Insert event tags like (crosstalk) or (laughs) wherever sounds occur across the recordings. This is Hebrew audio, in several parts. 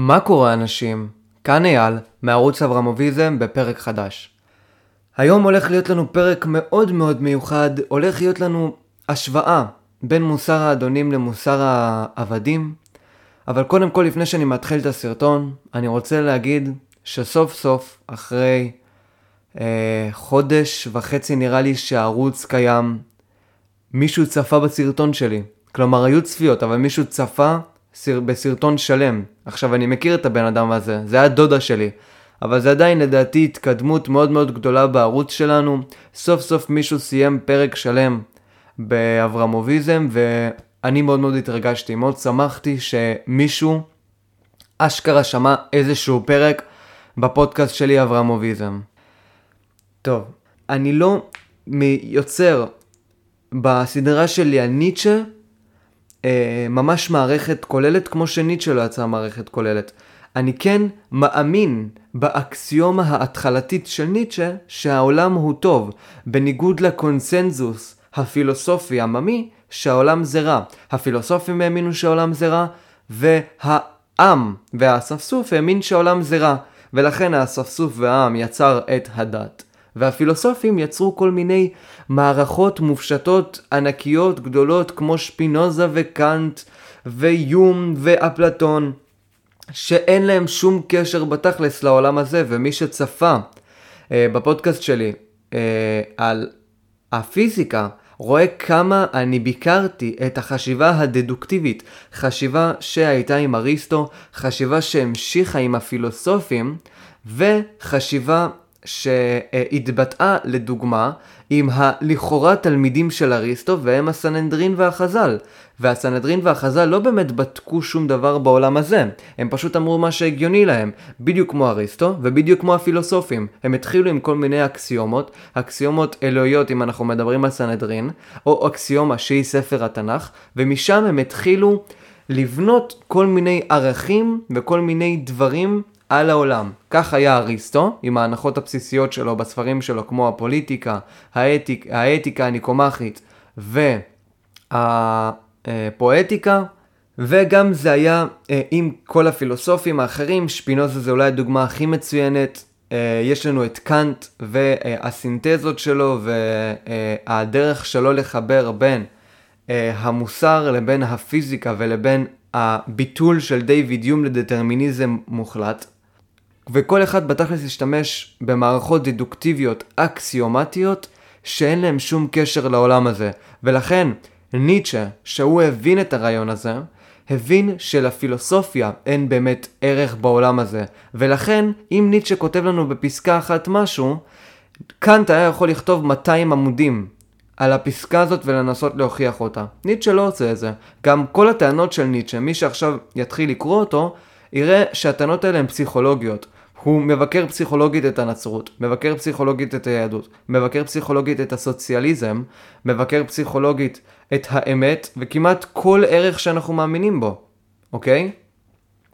מה קורה אנשים? כאן אייל, מערוץ אברמוביזם בפרק חדש. היום הולך להיות לנו פרק מאוד מאוד מיוחד, הולך להיות לנו השוואה בין מוסר האדונים למוסר העבדים. אבל קודם כל, לפני שאני מתחיל את הסרטון, אני רוצה להגיד שסוף סוף, אחרי אה, חודש וחצי נראה לי שהערוץ קיים, מישהו צפה בסרטון שלי. כלומר, היו צפיות, אבל מישהו צפה סר, בסרטון שלם. עכשיו, אני מכיר את הבן אדם הזה, זה היה דודה שלי. אבל זה עדיין לדעתי התקדמות מאוד מאוד גדולה בערוץ שלנו. סוף סוף מישהו סיים פרק שלם באברמוביזם, ואני מאוד מאוד התרגשתי, מאוד שמחתי שמישהו אשכרה שמע איזשהו פרק בפודקאסט שלי אברמוביזם. טוב, אני לא יוצר בסדרה שלי על ניטשה אה, ממש מערכת כוללת כמו שניטשה לא יצרה מערכת כוללת. אני כן מאמין באקסיומה ההתחלתית של ניטשה שהעולם הוא טוב, בניגוד לקונסנזוס הפילוסופי עממי שהעולם זה רע. הפילוסופים האמינו שהעולם זה רע, והעם והאספסוף האמין שהעולם זה רע, ולכן האספסוף והעם יצר את הדת. והפילוסופים יצרו כל מיני מערכות מופשטות ענקיות גדולות כמו שפינוזה וקאנט ויום ואפלטון שאין להם שום קשר בתכלס לעולם הזה ומי שצפה אה, בפודקאסט שלי אה, על הפיזיקה רואה כמה אני ביקרתי את החשיבה הדדוקטיבית, חשיבה שהייתה עם אריסטו, חשיבה שהמשיכה עם הפילוסופים וחשיבה שהתבטאה לדוגמה עם הלכאורה תלמידים של אריסטו והם הסנהדרין והחז"ל. והסנהדרין והחז"ל לא באמת בדקו שום דבר בעולם הזה, הם פשוט אמרו מה שהגיוני להם, בדיוק כמו אריסטו ובדיוק כמו הפילוסופים. הם התחילו עם כל מיני אקסיומות, אקסיומות אלוהיות אם אנחנו מדברים על סנהדרין, או אקסיומה שהיא ספר התנ"ך, ומשם הם התחילו לבנות כל מיני ערכים וכל מיני דברים על העולם. כך היה אריסטו, עם ההנחות הבסיסיות שלו בספרים שלו, כמו הפוליטיקה, האתיק, האתיקה הניקומחית והפואטיקה, וגם זה היה אה, עם כל הפילוסופים האחרים, שפינוזה זה אולי הדוגמה הכי מצוינת. אה, יש לנו את קאנט והסינתזות שלו והדרך שלו לחבר בין אה, המוסר לבין הפיזיקה ולבין הביטול של דיוויד יום לדטרמיניזם מוחלט. וכל אחד בתכלס ישתמש במערכות דדוקטיביות אקסיומטיות שאין להם שום קשר לעולם הזה. ולכן ניטשה, שהוא הבין את הרעיון הזה, הבין שלפילוסופיה אין באמת ערך בעולם הזה. ולכן, אם ניטשה כותב לנו בפסקה אחת משהו, קאנט היה יכול לכתוב 200 עמודים על הפסקה הזאת ולנסות להוכיח אותה. ניטשה לא עושה את זה. גם כל הטענות של ניטשה, מי שעכשיו יתחיל לקרוא אותו, יראה שהטענות האלה הן פסיכולוגיות. הוא מבקר פסיכולוגית את הנצרות, מבקר פסיכולוגית את היהדות, מבקר פסיכולוגית את הסוציאליזם, מבקר פסיכולוגית את האמת וכמעט כל ערך שאנחנו מאמינים בו, אוקיי?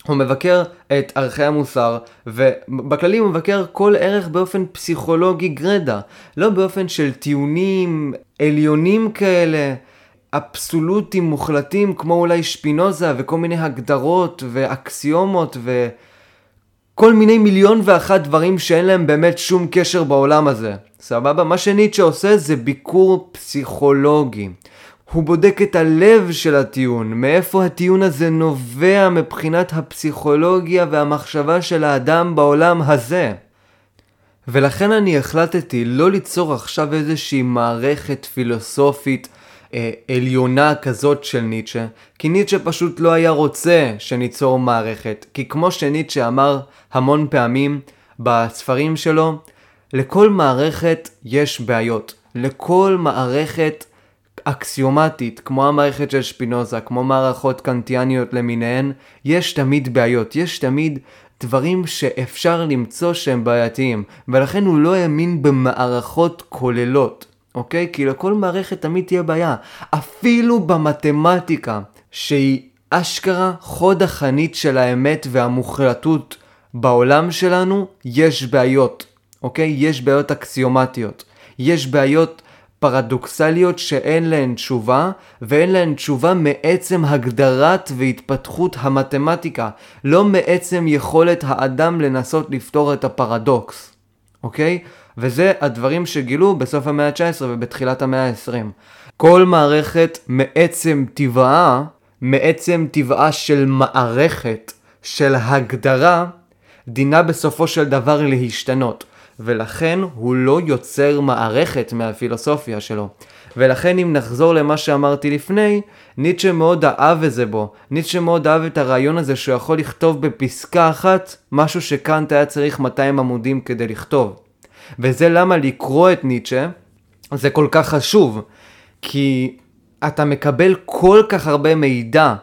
הוא מבקר את ערכי המוסר, ובכללי הוא מבקר כל ערך באופן פסיכולוגי גרדה, לא באופן של טיעונים עליונים כאלה, אבסולוטים מוחלטים כמו אולי שפינוזה וכל מיני הגדרות ואקסיומות ו... כל מיני מיליון ואחת דברים שאין להם באמת שום קשר בעולם הזה. סבבה? מה שניטשה עושה זה ביקור פסיכולוגי. הוא בודק את הלב של הטיעון, מאיפה הטיעון הזה נובע מבחינת הפסיכולוגיה והמחשבה של האדם בעולם הזה. ולכן אני החלטתי לא ליצור עכשיו איזושהי מערכת פילוסופית עליונה כזאת של ניטשה, כי ניטשה פשוט לא היה רוצה שניצור מערכת, כי כמו שניטשה אמר המון פעמים בספרים שלו, לכל מערכת יש בעיות. לכל מערכת אקסיומטית, כמו המערכת של שפינוזה, כמו מערכות קנטיאניות למיניהן, יש תמיד בעיות, יש תמיד דברים שאפשר למצוא שהם בעייתיים, ולכן הוא לא האמין במערכות כוללות. אוקיי? כי לכל מערכת תמיד תהיה בעיה. אפילו במתמטיקה, שהיא אשכרה חוד החנית של האמת והמוחלטות בעולם שלנו, יש בעיות, אוקיי? יש בעיות אקסיומטיות. יש בעיות פרדוקסליות שאין להן תשובה, ואין להן תשובה מעצם הגדרת והתפתחות המתמטיקה, לא מעצם יכולת האדם לנסות לפתור את הפרדוקס, אוקיי? וזה הדברים שגילו בסוף המאה ה-19 ובתחילת המאה ה-20. כל מערכת מעצם טבעה, מעצם טבעה של מערכת, של הגדרה, דינה בסופו של דבר להשתנות. ולכן הוא לא יוצר מערכת מהפילוסופיה שלו. ולכן אם נחזור למה שאמרתי לפני, ניטשה מאוד אהב את זה בו. ניטשה מאוד אהב את הרעיון הזה שהוא יכול לכתוב בפסקה אחת משהו שקאנט היה צריך 200 עמודים כדי לכתוב. וזה למה לקרוא את ניטשה זה כל כך חשוב. כי אתה מקבל כל כך הרבה מידע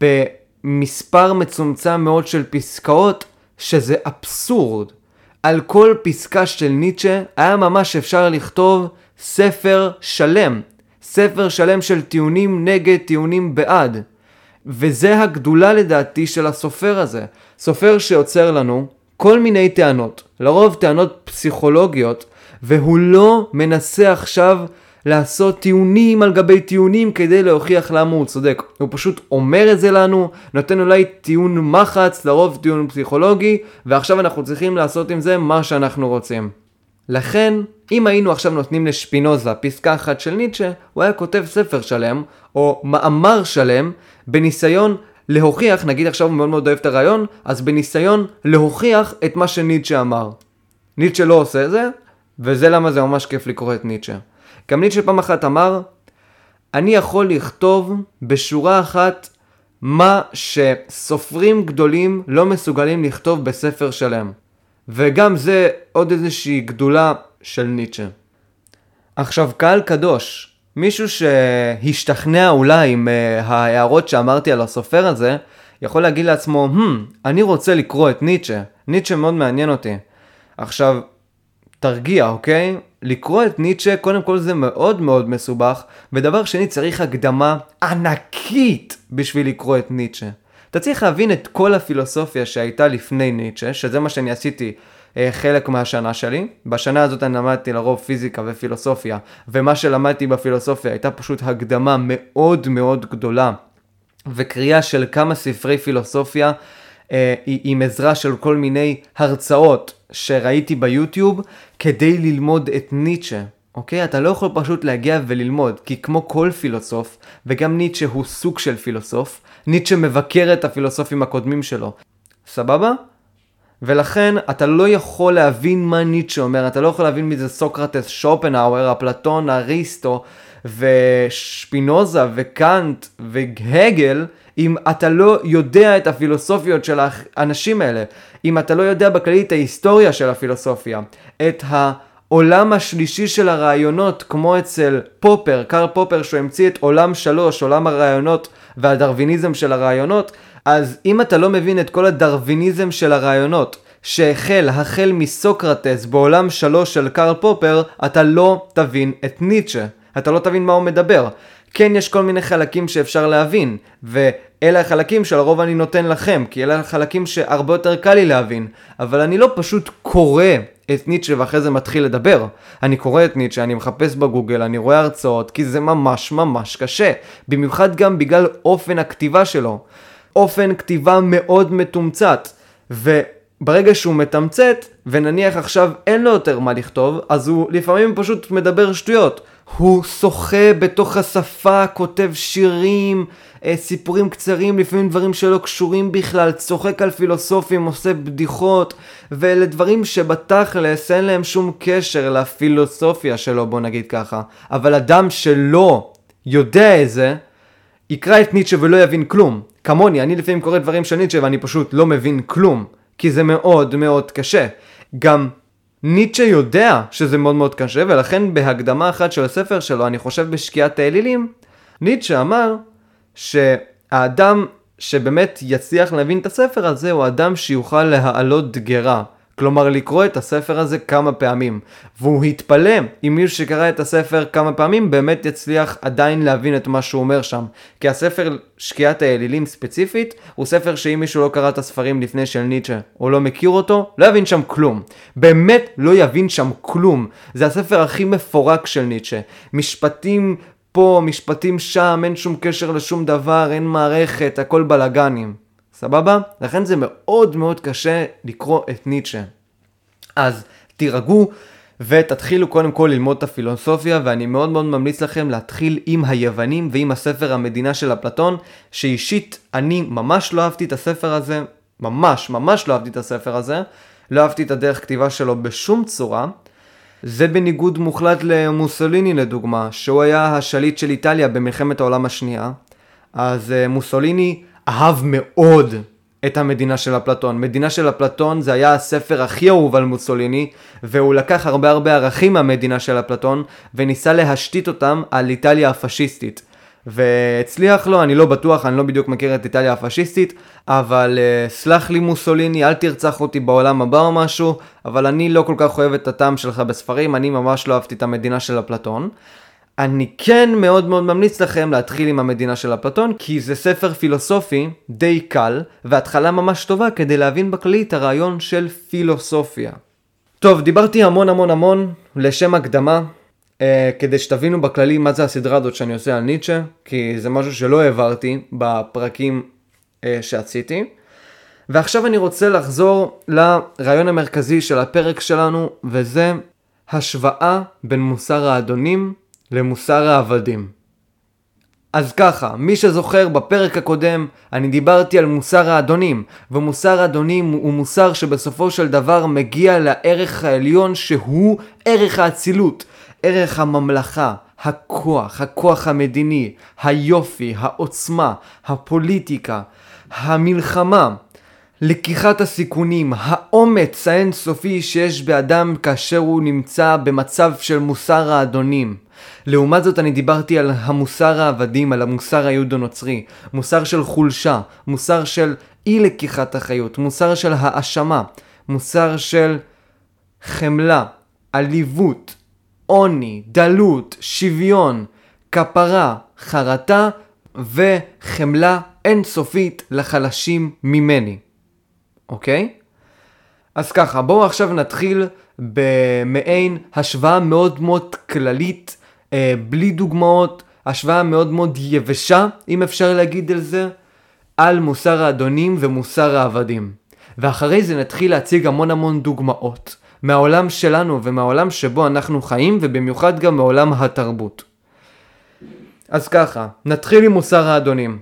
במספר מצומצם מאוד של פסקאות, שזה אבסורד. על כל פסקה של ניטשה היה ממש אפשר לכתוב ספר שלם. ספר שלם של טיעונים נגד טיעונים בעד. וזה הגדולה לדעתי של הסופר הזה. סופר שיוצר לנו כל מיני טענות, לרוב טענות פסיכולוגיות, והוא לא מנסה עכשיו לעשות טיעונים על גבי טיעונים כדי להוכיח למה הוא צודק. הוא פשוט אומר את זה לנו, נותן אולי טיעון מחץ, לרוב טיעון פסיכולוגי, ועכשיו אנחנו צריכים לעשות עם זה מה שאנחנו רוצים. לכן, אם היינו עכשיו נותנים לשפינוזה פסקה אחת של ניטשה, הוא היה כותב ספר שלם, או מאמר שלם, בניסיון להוכיח, נגיד עכשיו הוא מאוד מאוד אוהב את הרעיון, אז בניסיון להוכיח את מה שניטשה אמר. ניטשה לא עושה זה, וזה למה זה ממש כיף לקרוא את ניטשה. גם ניטשה פעם אחת אמר, אני יכול לכתוב בשורה אחת מה שסופרים גדולים לא מסוגלים לכתוב בספר שלם. וגם זה עוד איזושהי גדולה של ניטשה. עכשיו, קהל קדוש, מישהו שהשתכנע אולי עם uh, ההערות שאמרתי על הסופר הזה, יכול להגיד לעצמו, hmm, אני רוצה לקרוא את ניטשה, ניטשה מאוד מעניין אותי. עכשיו, תרגיע, אוקיי? לקרוא את ניטשה, קודם כל זה מאוד מאוד מסובך, ודבר שני, צריך הקדמה ענקית בשביל לקרוא את ניטשה. אתה צריך להבין את כל הפילוסופיה שהייתה לפני ניטשה, שזה מה שאני עשיתי אה, חלק מהשנה שלי. בשנה הזאת אני למדתי לרוב פיזיקה ופילוסופיה, ומה שלמדתי בפילוסופיה הייתה פשוט הקדמה מאוד מאוד גדולה, וקריאה של כמה ספרי פילוסופיה. אה, עם עזרה של כל מיני הרצאות שראיתי ביוטיוב כדי ללמוד את ניטשה. אוקיי? אתה לא יכול פשוט להגיע וללמוד, כי כמו כל פילוסוף, וגם ניטשה הוא סוג של פילוסוף, ניטשה מבקר את הפילוסופים הקודמים שלו. סבבה? ולכן אתה לא יכול להבין מה ניטשה אומר, אתה לא יכול להבין מי זה סוקרטס, שופנהאואר, אפלטון, אריסטו, ושפינוזה, וקאנט, והגל, אם אתה לא יודע את הפילוסופיות של האנשים האלה, אם אתה לא יודע בכללי את ההיסטוריה של הפילוסופיה, את העולם השלישי של הרעיונות, כמו אצל פופר, קארל פופר שהוא המציא את עולם שלוש, עולם הרעיונות והדרוויניזם של הרעיונות, אז אם אתה לא מבין את כל הדרוויניזם של הרעיונות, שהחל, החל מסוקרטס בעולם שלוש של קארל פופר, אתה לא תבין את ניטשה. אתה לא תבין מה הוא מדבר. כן, יש כל מיני חלקים שאפשר להבין, ואלה החלקים שלרוב אני נותן לכם, כי אלה החלקים שהרבה יותר קל לי להבין, אבל אני לא פשוט קורא את ניטשה ואחרי זה מתחיל לדבר. אני קורא את ניטשה, אני מחפש בגוגל, אני רואה הרצאות, כי זה ממש ממש קשה. במיוחד גם בגלל אופן הכתיבה שלו. אופן כתיבה מאוד מתומצת. וברגע שהוא מתמצת, ונניח עכשיו אין לו יותר מה לכתוב, אז הוא לפעמים פשוט מדבר שטויות. הוא שוחה בתוך השפה, כותב שירים, אה, סיפורים קצרים, לפעמים דברים שלא קשורים בכלל, צוחק על פילוסופים, עושה בדיחות, ואלה דברים שבתכלס אין להם שום קשר לפילוסופיה שלו, בוא נגיד ככה. אבל אדם שלא יודע את זה, יקרא את ניטשה ולא יבין כלום. כמוני, אני לפעמים קורא דברים של ניטשה ואני פשוט לא מבין כלום, כי זה מאוד מאוד קשה. גם ניטשה יודע שזה מאוד מאוד קשה, ולכן בהקדמה אחת של הספר שלו, אני חושב בשקיעת האלילים, ניטשה אמר שהאדם שבאמת יצליח להבין את הספר הזה, הוא אדם שיוכל להעלות דגרה. כלומר לקרוא את הספר הזה כמה פעמים. והוא התפלא אם מישהו שקרא את הספר כמה פעמים באמת יצליח עדיין להבין את מה שהוא אומר שם. כי הספר שקיעת האלילים ספציפית הוא ספר שאם מישהו לא קרא את הספרים לפני של ניטשה או לא מכיר אותו, לא יבין שם כלום. באמת לא יבין שם כלום. זה הספר הכי מפורק של ניטשה. משפטים פה, משפטים שם, אין שום קשר לשום דבר, אין מערכת, הכל בלאגנים. סבבה? לכן זה מאוד מאוד קשה לקרוא את ניטשה. אז תירגעו ותתחילו קודם כל ללמוד את הפילוסופיה, ואני מאוד מאוד ממליץ לכם להתחיל עם היוונים ועם הספר המדינה של אפלטון, שאישית אני ממש לא אהבתי את הספר הזה, ממש ממש לא אהבתי את הספר הזה, לא אהבתי את הדרך כתיבה שלו בשום צורה. זה בניגוד מוחלט למוסוליני לדוגמה, שהוא היה השליט של איטליה במלחמת העולם השנייה. אז uh, מוסוליני אהב מאוד את המדינה של אפלטון. מדינה של אפלטון זה היה הספר הכי אהוב על מוסוליני, והוא לקח הרבה הרבה ערכים מהמדינה של אפלטון, וניסה להשתית אותם על איטליה הפשיסטית. והצליח לו, אני לא בטוח, אני לא בדיוק מכיר את איטליה הפשיסטית, אבל uh, סלח לי מוסוליני, אל תרצח אותי בעולם הבא או משהו, אבל אני לא כל כך אוהב את הטעם שלך בספרים, אני ממש לא אהבתי את המדינה של אפלטון. אני כן מאוד מאוד ממליץ לכם להתחיל עם המדינה של אפלטון, כי זה ספר פילוסופי די קל, והתחלה ממש טובה כדי להבין בכללי את הרעיון של פילוסופיה. טוב, דיברתי המון המון המון לשם הקדמה, אה, כדי שתבינו בכללי מה זה הסדרה הזאת שאני עושה על ניטשה, כי זה משהו שלא העברתי בפרקים אה, שעשיתי. ועכשיו אני רוצה לחזור לרעיון המרכזי של הפרק שלנו, וזה השוואה בין מוסר האדונים למוסר העבדים. אז ככה, מי שזוכר בפרק הקודם אני דיברתי על מוסר האדונים, ומוסר האדונים הוא מוסר שבסופו של דבר מגיע לערך העליון שהוא ערך האצילות, ערך הממלכה, הכוח, הכוח המדיני, היופי, העוצמה, הפוליטיקה, המלחמה, לקיחת הסיכונים, האומץ האינסופי שיש באדם כאשר הוא נמצא במצב של מוסר האדונים. לעומת זאת אני דיברתי על המוסר העבדים, על המוסר היהודו-נוצרי, מוסר של חולשה, מוסר של אי לקיחת אחריות, מוסר של האשמה, מוסר של חמלה, עליבות, עוני, דלות, שוויון, כפרה, חרטה וחמלה אינסופית לחלשים ממני. אוקיי? אז ככה, בואו עכשיו נתחיל במעין השוואה מאוד מאוד כללית, אה, בלי דוגמאות, השוואה מאוד מאוד יבשה, אם אפשר להגיד על זה, על מוסר האדונים ומוסר העבדים. ואחרי זה נתחיל להציג המון המון דוגמאות. מהעולם שלנו ומהעולם שבו אנחנו חיים, ובמיוחד גם מעולם התרבות. אז ככה, נתחיל עם מוסר האדונים.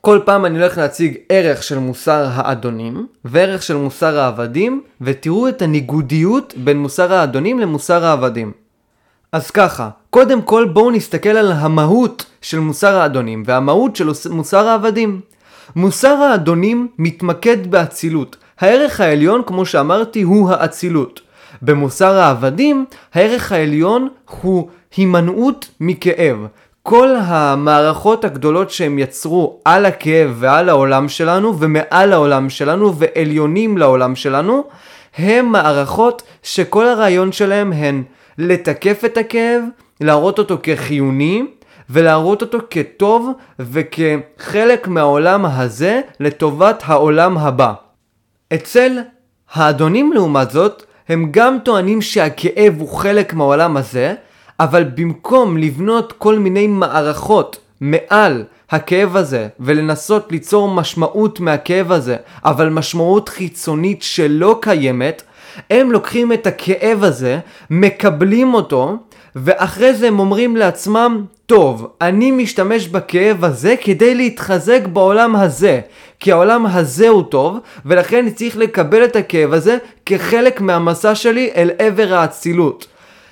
כל פעם אני הולך להציג ערך של מוסר האדונים וערך של מוסר העבדים, ותראו את הניגודיות בין מוסר האדונים למוסר העבדים. אז ככה, קודם כל בואו נסתכל על המהות של מוסר האדונים והמהות של מוסר העבדים. מוסר האדונים מתמקד באצילות, הערך העליון, כמו שאמרתי, הוא האצילות. במוסר העבדים, הערך העליון הוא הימנעות מכאב. כל המערכות הגדולות שהם יצרו על הכאב ועל העולם שלנו ומעל העולם שלנו ועליונים לעולם שלנו, הם מערכות שכל הרעיון שלהם הן לתקף את הכאב, להראות אותו כחיוני ולהראות אותו כטוב וכחלק מהעולם הזה לטובת העולם הבא. אצל האדונים לעומת זאת, הם גם טוענים שהכאב הוא חלק מהעולם הזה, אבל במקום לבנות כל מיני מערכות מעל הכאב הזה ולנסות ליצור משמעות מהכאב הזה, אבל משמעות חיצונית שלא קיימת, הם לוקחים את הכאב הזה, מקבלים אותו, ואחרי זה הם אומרים לעצמם, טוב, אני משתמש בכאב הזה כדי להתחזק בעולם הזה, כי העולם הזה הוא טוב, ולכן אני צריך לקבל את הכאב הזה כחלק מהמסע שלי אל עבר האצילות.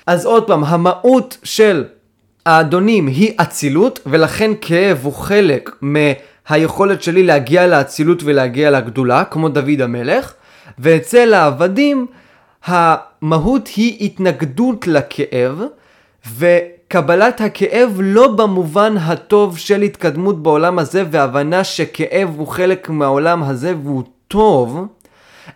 אז עוד פעם, המהות של האדונים היא אצילות, ולכן כאב הוא חלק מהיכולת שלי להגיע לאצילות ולהגיע לגדולה, כמו דוד המלך, ואצל העבדים המהות היא התנגדות לכאב, וקבלת הכאב לא במובן הטוב של התקדמות בעולם הזה והבנה שכאב הוא חלק מהעולם הזה והוא טוב,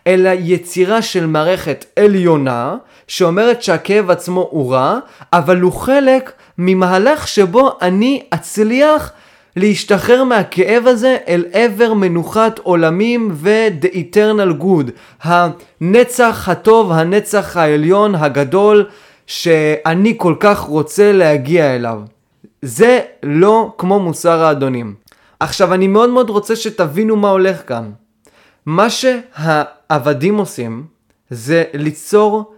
אלא יצירה של מערכת עליונה, שאומרת שהכאב עצמו הוא רע, אבל הוא חלק ממהלך שבו אני אצליח להשתחרר מהכאב הזה אל עבר מנוחת עולמים ו-the eternal good, הנצח הטוב, הנצח העליון הגדול, שאני כל כך רוצה להגיע אליו. זה לא כמו מוסר האדונים. עכשיו, אני מאוד מאוד רוצה שתבינו מה הולך כאן. מה שהעבדים עושים זה ליצור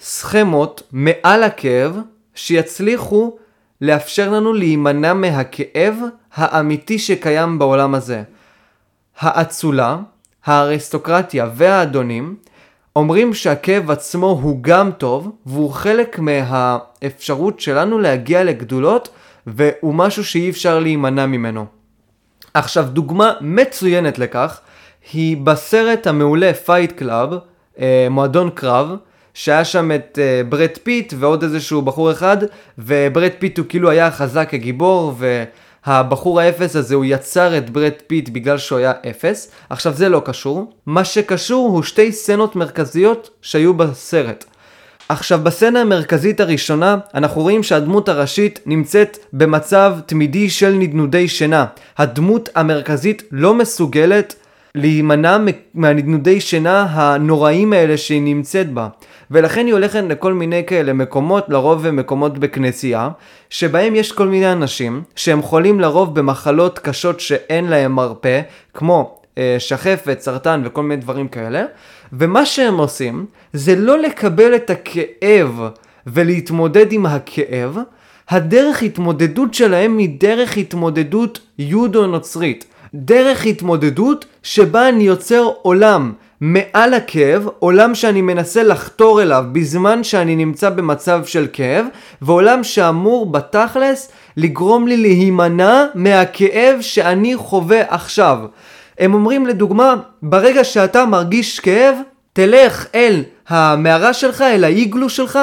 סכמות מעל הכאב שיצליחו לאפשר לנו להימנע מהכאב האמיתי שקיים בעולם הזה. האצולה, האריסטוקרטיה והאדונים אומרים שהכאב עצמו הוא גם טוב והוא חלק מהאפשרות שלנו להגיע לגדולות והוא משהו שאי אפשר להימנע ממנו. עכשיו דוגמה מצוינת לכך היא בסרט המעולה Fight Club, מועדון קרב, שהיה שם את uh, ברד פיט ועוד איזשהו בחור אחד, וברד פיט הוא כאילו היה חזק כגיבור, והבחור האפס הזה הוא יצר את ברד פיט בגלל שהוא היה אפס. עכשיו זה לא קשור, מה שקשור הוא שתי סצנות מרכזיות שהיו בסרט. עכשיו בסצנה המרכזית הראשונה אנחנו רואים שהדמות הראשית נמצאת במצב תמידי של נדנודי שינה. הדמות המרכזית לא מסוגלת להימנע מהנדנודי שינה הנוראים האלה שהיא נמצאת בה. ולכן היא הולכת לכל מיני כאלה מקומות, לרוב מקומות בכנסייה, שבהם יש כל מיני אנשים שהם חולים לרוב במחלות קשות שאין להם מרפא, כמו אה, שחפת, סרטן וכל מיני דברים כאלה, ומה שהם עושים זה לא לקבל את הכאב ולהתמודד עם הכאב, הדרך התמודדות שלהם היא דרך התמודדות יודו-נוצרית. דרך התמודדות שבה אני יוצר עולם מעל הכאב, עולם שאני מנסה לחתור אליו בזמן שאני נמצא במצב של כאב, ועולם שאמור בתכלס לגרום לי להימנע מהכאב שאני חווה עכשיו. הם אומרים לדוגמה, ברגע שאתה מרגיש כאב, תלך אל המערה שלך, אל האיגלו שלך,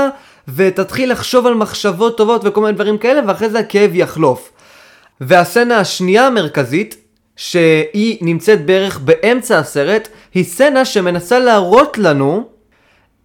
ותתחיל לחשוב על מחשבות טובות וכל מיני דברים כאלה, ואחרי זה הכאב יחלוף. והסצנה השנייה המרכזית שהיא נמצאת בערך באמצע הסרט, היא סצנה שמנסה להראות לנו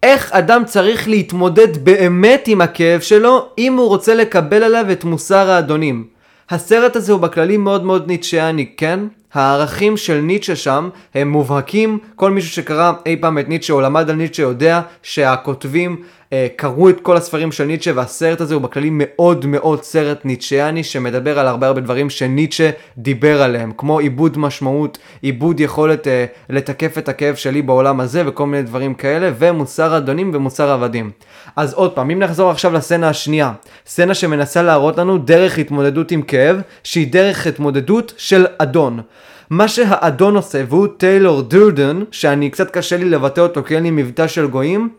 איך אדם צריך להתמודד באמת עם הכאב שלו אם הוא רוצה לקבל עליו את מוסר האדונים. הסרט הזה הוא בכללי מאוד מאוד ניטשיאני, כן? הערכים של ניטשה שם הם מובהקים, כל מישהו שקרא אי פעם את ניטשה או למד על ניטשה יודע שהכותבים אה, קראו את כל הספרים של ניטשה והסרט הזה הוא בכללי מאוד מאוד סרט ניטשיאני שמדבר על הרבה הרבה דברים שניטשה דיבר עליהם כמו עיבוד משמעות, עיבוד יכולת אה, לתקף את הכאב שלי בעולם הזה וכל מיני דברים כאלה ומוסר אדונים ומוסר עבדים. אז עוד פעם אם נחזור עכשיו לסצנה השנייה, סצנה שמנסה להראות לנו דרך התמודדות עם כאב שהיא דרך התמודדות של אדון. מה שהאדון עושה והוא טיילור דורדן שאני קצת קשה לי לבטא אותו כי אין לי מבטא של גויים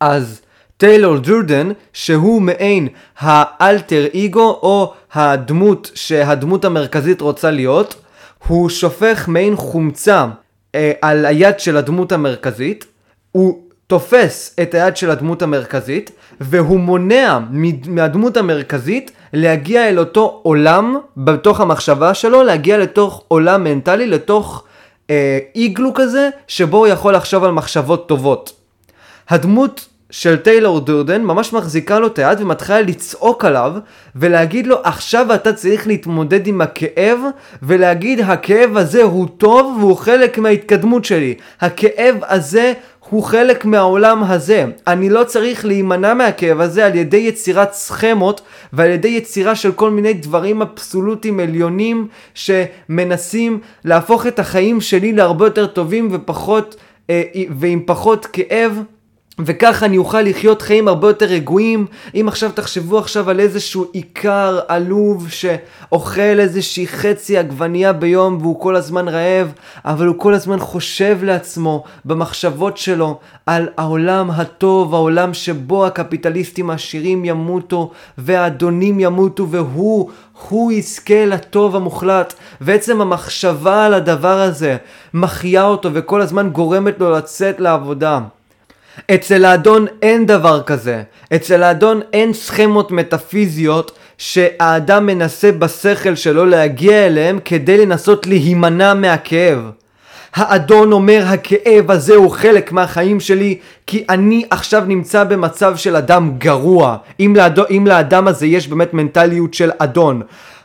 אז טיילור דורדן, שהוא מעין האלטר אגו או הדמות שהדמות המרכזית רוצה להיות, הוא שופך מעין חומצה אה, על היד של הדמות המרכזית, הוא תופס את היד של הדמות המרכזית, והוא מונע מהדמות המרכזית להגיע אל אותו עולם בתוך המחשבה שלו, להגיע לתוך עולם מנטלי, לתוך אה, איגלו כזה, שבו הוא יכול לחשוב על מחשבות טובות. הדמות של טיילור דורדן ממש מחזיקה לו את היד ומתחילה לצעוק עליו ולהגיד לו עכשיו אתה צריך להתמודד עם הכאב ולהגיד הכאב הזה הוא טוב והוא חלק מההתקדמות שלי הכאב הזה הוא חלק מהעולם הזה. אני לא צריך להימנע מהכאב הזה על ידי יצירת סכמות ועל ידי יצירה של כל מיני דברים אבסולוטיים עליונים שמנסים להפוך את החיים שלי להרבה יותר טובים ופחות אה, ועם פחות כאב. וככה אני אוכל לחיות חיים הרבה יותר רגועים. אם עכשיו תחשבו עכשיו על איזשהו עיקר עלוב שאוכל איזושהי חצי עגבנייה ביום והוא כל הזמן רעב, אבל הוא כל הזמן חושב לעצמו במחשבות שלו על העולם הטוב, העולם שבו הקפיטליסטים העשירים ימותו והאדונים ימותו והוא, הוא יזכה לטוב המוחלט. ועצם המחשבה על הדבר הזה מחיה אותו וכל הזמן גורמת לו לצאת לעבודה. אצל האדון אין דבר כזה. אצל האדון אין סכמות מטאפיזיות שהאדם מנסה בשכל שלו להגיע אליהם כדי לנסות להימנע מהכאב. האדון אומר הכאב הזה הוא חלק מהחיים שלי כי אני עכשיו נמצא במצב של אדם גרוע. אם, לאד... אם לאדם הזה יש באמת מנטליות של אדון.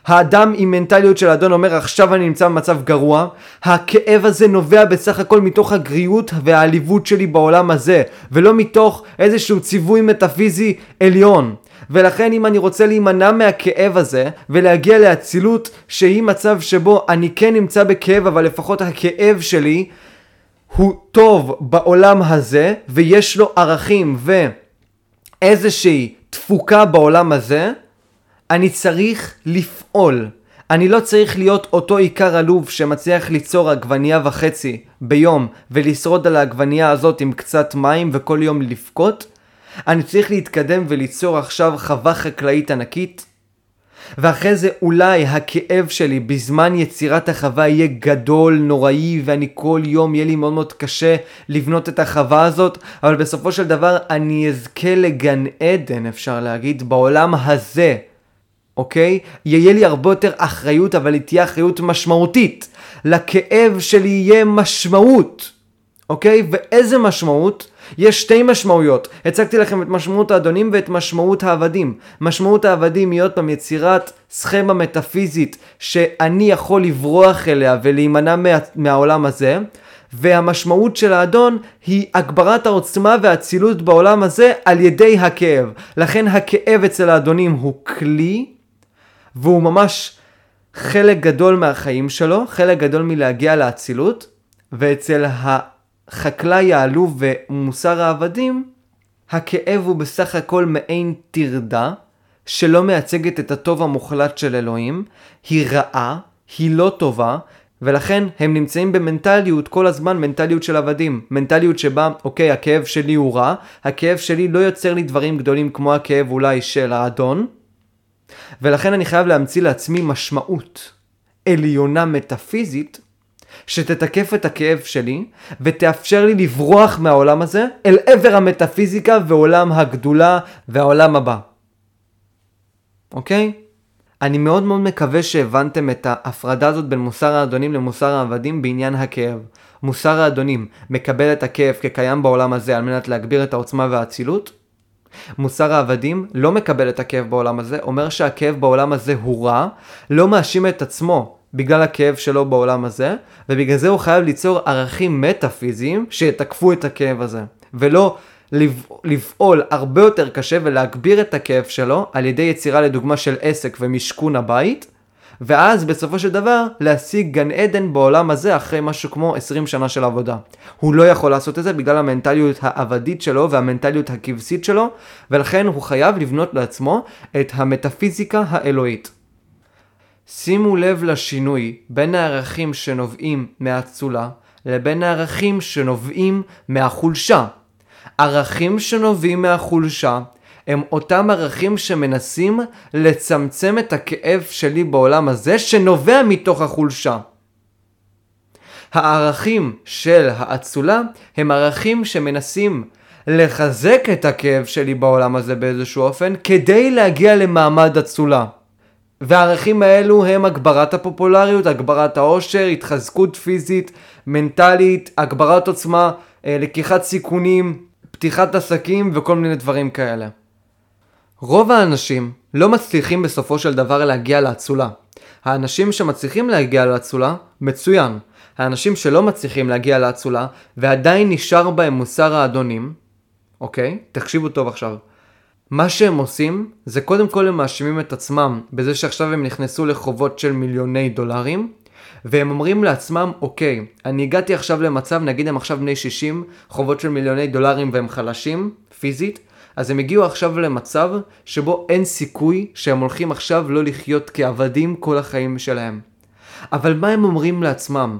האדם עם מנטליות של אדון אומר עכשיו אני נמצא במצב גרוע, הכאב הזה נובע בסך הכל מתוך הגריעות והעליבות שלי בעולם הזה, ולא מתוך איזשהו ציווי מטאפיזי עליון. ולכן אם אני רוצה להימנע מהכאב הזה ולהגיע לאצילות שהיא מצב שבו אני כן נמצא בכאב אבל לפחות הכאב שלי הוא טוב בעולם הזה ויש לו ערכים ואיזושהי תפוקה בעולם הזה אני צריך לפעול. אני לא צריך להיות אותו עיקר עלוב שמצליח ליצור עגבנייה וחצי ביום ולשרוד על העגבנייה הזאת עם קצת מים וכל יום לבכות. אני צריך להתקדם וליצור עכשיו חווה חקלאית ענקית. ואחרי זה אולי הכאב שלי בזמן יצירת החווה יהיה גדול, נוראי, ואני כל יום יהיה לי מאוד מאוד קשה לבנות את החווה הזאת, אבל בסופו של דבר אני אזכה לגן עדן, אפשר להגיד, בעולם הזה. אוקיי? יהיה לי הרבה יותר אחריות, אבל היא תהיה אחריות משמעותית. לכאב שלי יהיה משמעות, אוקיי? ואיזה משמעות? יש שתי משמעויות. הצגתי לכם את משמעות האדונים ואת משמעות העבדים. משמעות העבדים היא עוד פעם יצירת סכמה מטאפיזית שאני יכול לברוח אליה ולהימנע מה, מהעולם הזה. והמשמעות של האדון היא הגברת העוצמה והאצילות בעולם הזה על ידי הכאב. לכן הכאב אצל האדונים הוא כלי והוא ממש חלק גדול מהחיים שלו, חלק גדול מלהגיע לאצילות, ואצל החקלאי העלוב ומוסר העבדים, הכאב הוא בסך הכל מעין טרדה, שלא מייצגת את הטוב המוחלט של אלוהים, היא רעה, היא לא טובה, ולכן הם נמצאים במנטליות כל הזמן, מנטליות של עבדים. מנטליות שבה, אוקיי, הכאב שלי הוא רע, הכאב שלי לא יוצר לי דברים גדולים כמו הכאב אולי של האדון, ולכן אני חייב להמציא לעצמי משמעות עליונה מטאפיזית שתתקף את הכאב שלי ותאפשר לי לברוח מהעולם הזה אל עבר המטאפיזיקה ועולם הגדולה והעולם הבא. אוקיי? אני מאוד מאוד מקווה שהבנתם את ההפרדה הזאת בין מוסר האדונים למוסר העבדים בעניין הכאב. מוסר האדונים מקבל את הכאב כקיים בעולם הזה על מנת להגביר את העוצמה והאצילות, מוסר העבדים לא מקבל את הכאב בעולם הזה, אומר שהכאב בעולם הזה הוא רע, לא מאשים את עצמו בגלל הכאב שלו בעולם הזה, ובגלל זה הוא חייב ליצור ערכים מטאפיזיים שיתקפו את הכאב הזה, ולא לפעול הרבה יותר קשה ולהגביר את הכאב שלו על ידי יצירה לדוגמה של עסק ומשכון הבית, ואז בסופו של דבר להשיג גן עדן בעולם הזה אחרי משהו כמו 20 שנה של עבודה. הוא לא יכול לעשות את זה בגלל המנטליות העבדית שלו והמנטליות הכבשית שלו, ולכן הוא חייב לבנות לעצמו את המטאפיזיקה האלוהית. שימו לב לשינוי בין הערכים שנובעים מהאצולה לבין הערכים שנובעים מהחולשה. ערכים שנובעים מהחולשה הם אותם ערכים שמנסים לצמצם את הכאב שלי בעולם הזה שנובע מתוך החולשה. הערכים של האצולה הם ערכים שמנסים לחזק את הכאב שלי בעולם הזה באיזשהו אופן כדי להגיע למעמד אצולה. והערכים האלו הם הגברת הפופולריות, הגברת העושר, התחזקות פיזית, מנטלית, הגברת עוצמה, אה, לקיחת סיכונים, פתיחת עסקים וכל מיני דברים כאלה. רוב האנשים לא מצליחים בסופו של דבר להגיע לאצולה. האנשים שמצליחים להגיע לאצולה, מצוין. האנשים שלא מצליחים להגיע לאצולה, ועדיין נשאר בהם מוסר האדונים, אוקיי? תקשיבו טוב עכשיו. מה שהם עושים, זה קודם כל הם מאשימים את עצמם בזה שעכשיו הם נכנסו לחובות של מיליוני דולרים, והם אומרים לעצמם, אוקיי, אני הגעתי עכשיו למצב, נגיד הם עכשיו בני 60, חובות של מיליוני דולרים והם חלשים, פיזית, אז הם הגיעו עכשיו למצב שבו אין סיכוי שהם הולכים עכשיו לא לחיות כעבדים כל החיים שלהם. אבל מה הם אומרים לעצמם?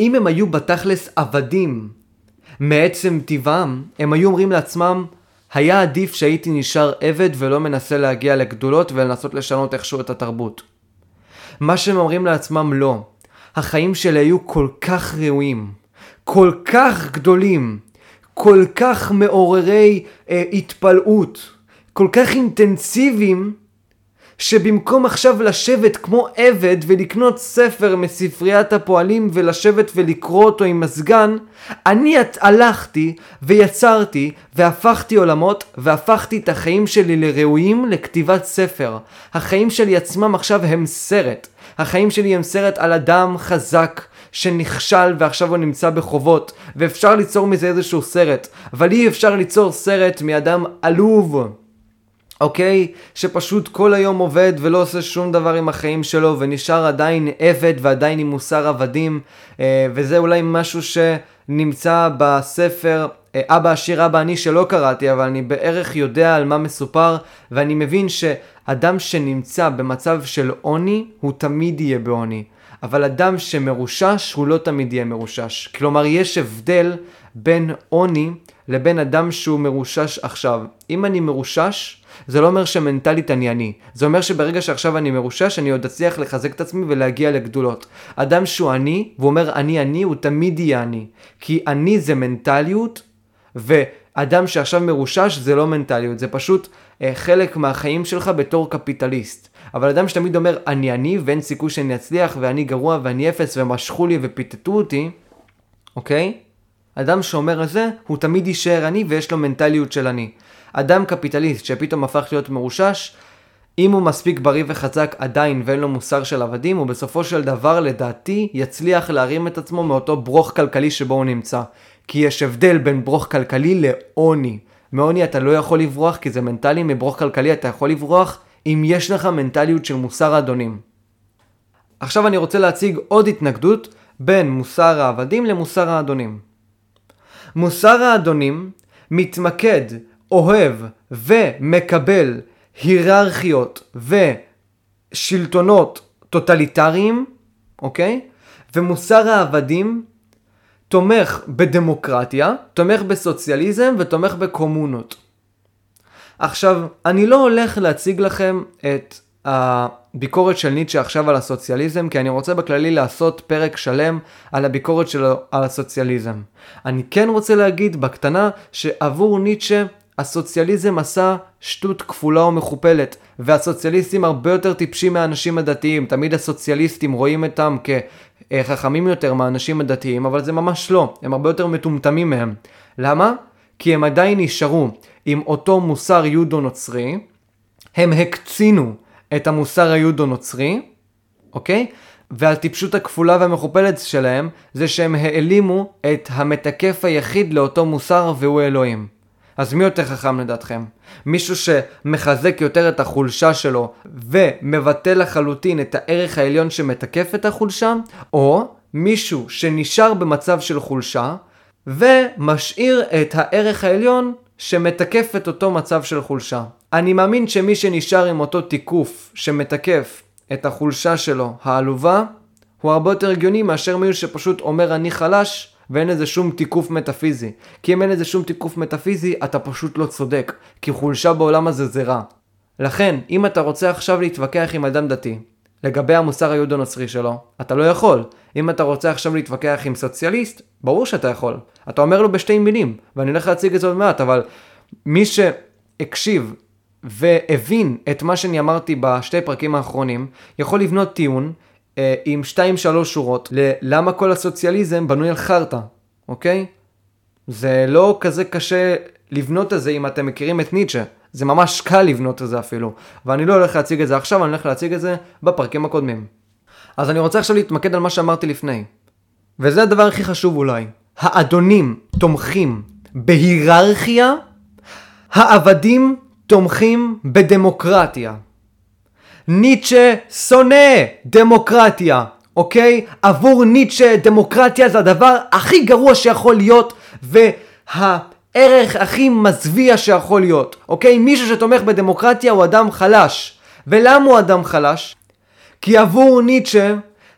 אם הם היו בתכלס עבדים מעצם טבעם, הם היו אומרים לעצמם, היה עדיף שהייתי נשאר עבד ולא מנסה להגיע לגדולות ולנסות לשנות איכשהו את התרבות. מה שהם אומרים לעצמם לא. החיים שלי היו כל כך ראויים, כל כך גדולים, כל כך מעוררי אה, התפלאות, כל כך אינטנסיביים, שבמקום עכשיו לשבת כמו עבד ולקנות ספר מספריית הפועלים ולשבת ולקרוא אותו עם מזגן, אני הלכתי ויצרתי והפכתי עולמות והפכתי את החיים שלי לראויים לכתיבת ספר. החיים שלי עצמם עכשיו הם סרט. החיים שלי הם סרט על אדם חזק. שנכשל ועכשיו הוא נמצא בחובות, ואפשר ליצור מזה איזשהו סרט, אבל אי אפשר ליצור סרט מאדם עלוב. אוקיי? שפשוט כל היום עובד ולא עושה שום דבר עם החיים שלו ונשאר עדיין עבד ועדיין עם מוסר עבדים אה, וזה אולי משהו שנמצא בספר אה, אבא עשיר אבא אני שלא קראתי אבל אני בערך יודע על מה מסופר ואני מבין שאדם שנמצא במצב של עוני הוא תמיד יהיה בעוני אבל אדם שמרושש הוא לא תמיד יהיה מרושש כלומר יש הבדל בין עוני לבין אדם שהוא מרושש עכשיו אם אני מרושש זה לא אומר שמנטלית אני עני. זה אומר שברגע שעכשיו אני מרושש, אני עוד אצליח לחזק את עצמי ולהגיע לגדולות. אדם שהוא עני, והוא אומר אני עני, הוא תמיד יהיה עני. כי עני זה מנטליות, ואדם שעכשיו מרושש זה לא מנטליות, זה פשוט אה, חלק מהחיים שלך בתור קפיטליסט. אבל אדם שתמיד אומר אני עני ואין סיכוי שאני אצליח ואני גרוע ואני אפס ומשכו לי ופיתתו אותי, אוקיי? אדם שאומר את זה, הוא תמיד יישאר עני ויש לו מנטליות של עני. אדם קפיטליסט שפתאום הפך להיות מרושש, אם הוא מספיק בריא וחזק עדיין ואין לו מוסר של עבדים, הוא בסופו של דבר לדעתי יצליח להרים את עצמו מאותו ברוך כלכלי שבו הוא נמצא. כי יש הבדל בין ברוך כלכלי לעוני. מעוני אתה לא יכול לברוח כי זה מנטלי, מברוך כלכלי אתה יכול לברוח אם יש לך מנטליות של מוסר האדונים. עכשיו אני רוצה להציג עוד התנגדות בין מוסר העבדים למוסר האדונים. מוסר האדונים מתמקד אוהב ומקבל היררכיות ושלטונות טוטליטריים, אוקיי? ומוסר העבדים תומך בדמוקרטיה, תומך בסוציאליזם ותומך בקומונות. עכשיו, אני לא הולך להציג לכם את הביקורת של ניטשה עכשיו על הסוציאליזם, כי אני רוצה בכללי לעשות פרק שלם על הביקורת שלו על הסוציאליזם. אני כן רוצה להגיד בקטנה שעבור ניטשה הסוציאליזם עשה שטות כפולה ומכופלת, והסוציאליסטים הרבה יותר טיפשים מהאנשים הדתיים. תמיד הסוציאליסטים רואים אותם כחכמים יותר מהאנשים הדתיים, אבל זה ממש לא, הם הרבה יותר מטומטמים מהם. למה? כי הם עדיין נשארו עם אותו מוסר יודו-נוצרי, הם הקצינו את המוסר היודו-נוצרי, אוקיי? והטיפשות הכפולה והמכופלת שלהם זה שהם העלימו את המתקף היחיד לאותו מוסר והוא אלוהים. אז מי יותר חכם לדעתכם? מישהו שמחזק יותר את החולשה שלו ומבטל לחלוטין את הערך העליון שמתקף את החולשה, או מישהו שנשאר במצב של חולשה ומשאיר את הערך העליון שמתקף את אותו מצב של חולשה. אני מאמין שמי שנשאר עם אותו תיקוף שמתקף את החולשה שלו, העלובה, הוא הרבה יותר הגיוני מאשר מישהו שפשוט אומר אני חלש ואין לזה שום תיקוף מטאפיזי. כי אם אין לזה שום תיקוף מטאפיזי, אתה פשוט לא צודק. כי חולשה בעולם הזה זה רע. לכן, אם אתה רוצה עכשיו להתווכח עם אדם דתי, לגבי המוסר היהודו-נוצרי שלו, אתה לא יכול. אם אתה רוצה עכשיו להתווכח עם סוציאליסט, ברור שאתה יכול. אתה אומר לו בשתי מילים, ואני הולך להציג את זה עוד מעט, אבל מי שהקשיב והבין את מה שאני אמרתי בשתי פרקים האחרונים, יכול לבנות טיעון אה, עם 2-3 שורות ללמה כל הסוציאליזם בנוי על חרטא, אוקיי? זה לא כזה קשה לבנות את זה אם אתם מכירים את ניטשה. זה ממש קל לבנות את זה אפילו. ואני לא הולך להציג את זה עכשיו, אני הולך להציג את זה בפרקים הקודמים. אז אני רוצה עכשיו להתמקד על מה שאמרתי לפני. וזה הדבר הכי חשוב אולי. האדונים תומכים בהיררכיה, העבדים תומכים בדמוקרטיה. ניטשה שונא דמוקרטיה, אוקיי? עבור ניטשה דמוקרטיה זה הדבר הכי גרוע שיכול להיות, והערך הכי מזוויע שיכול להיות, אוקיי? מישהו שתומך בדמוקרטיה הוא אדם חלש. ולמה הוא אדם חלש? כי עבור ניטשה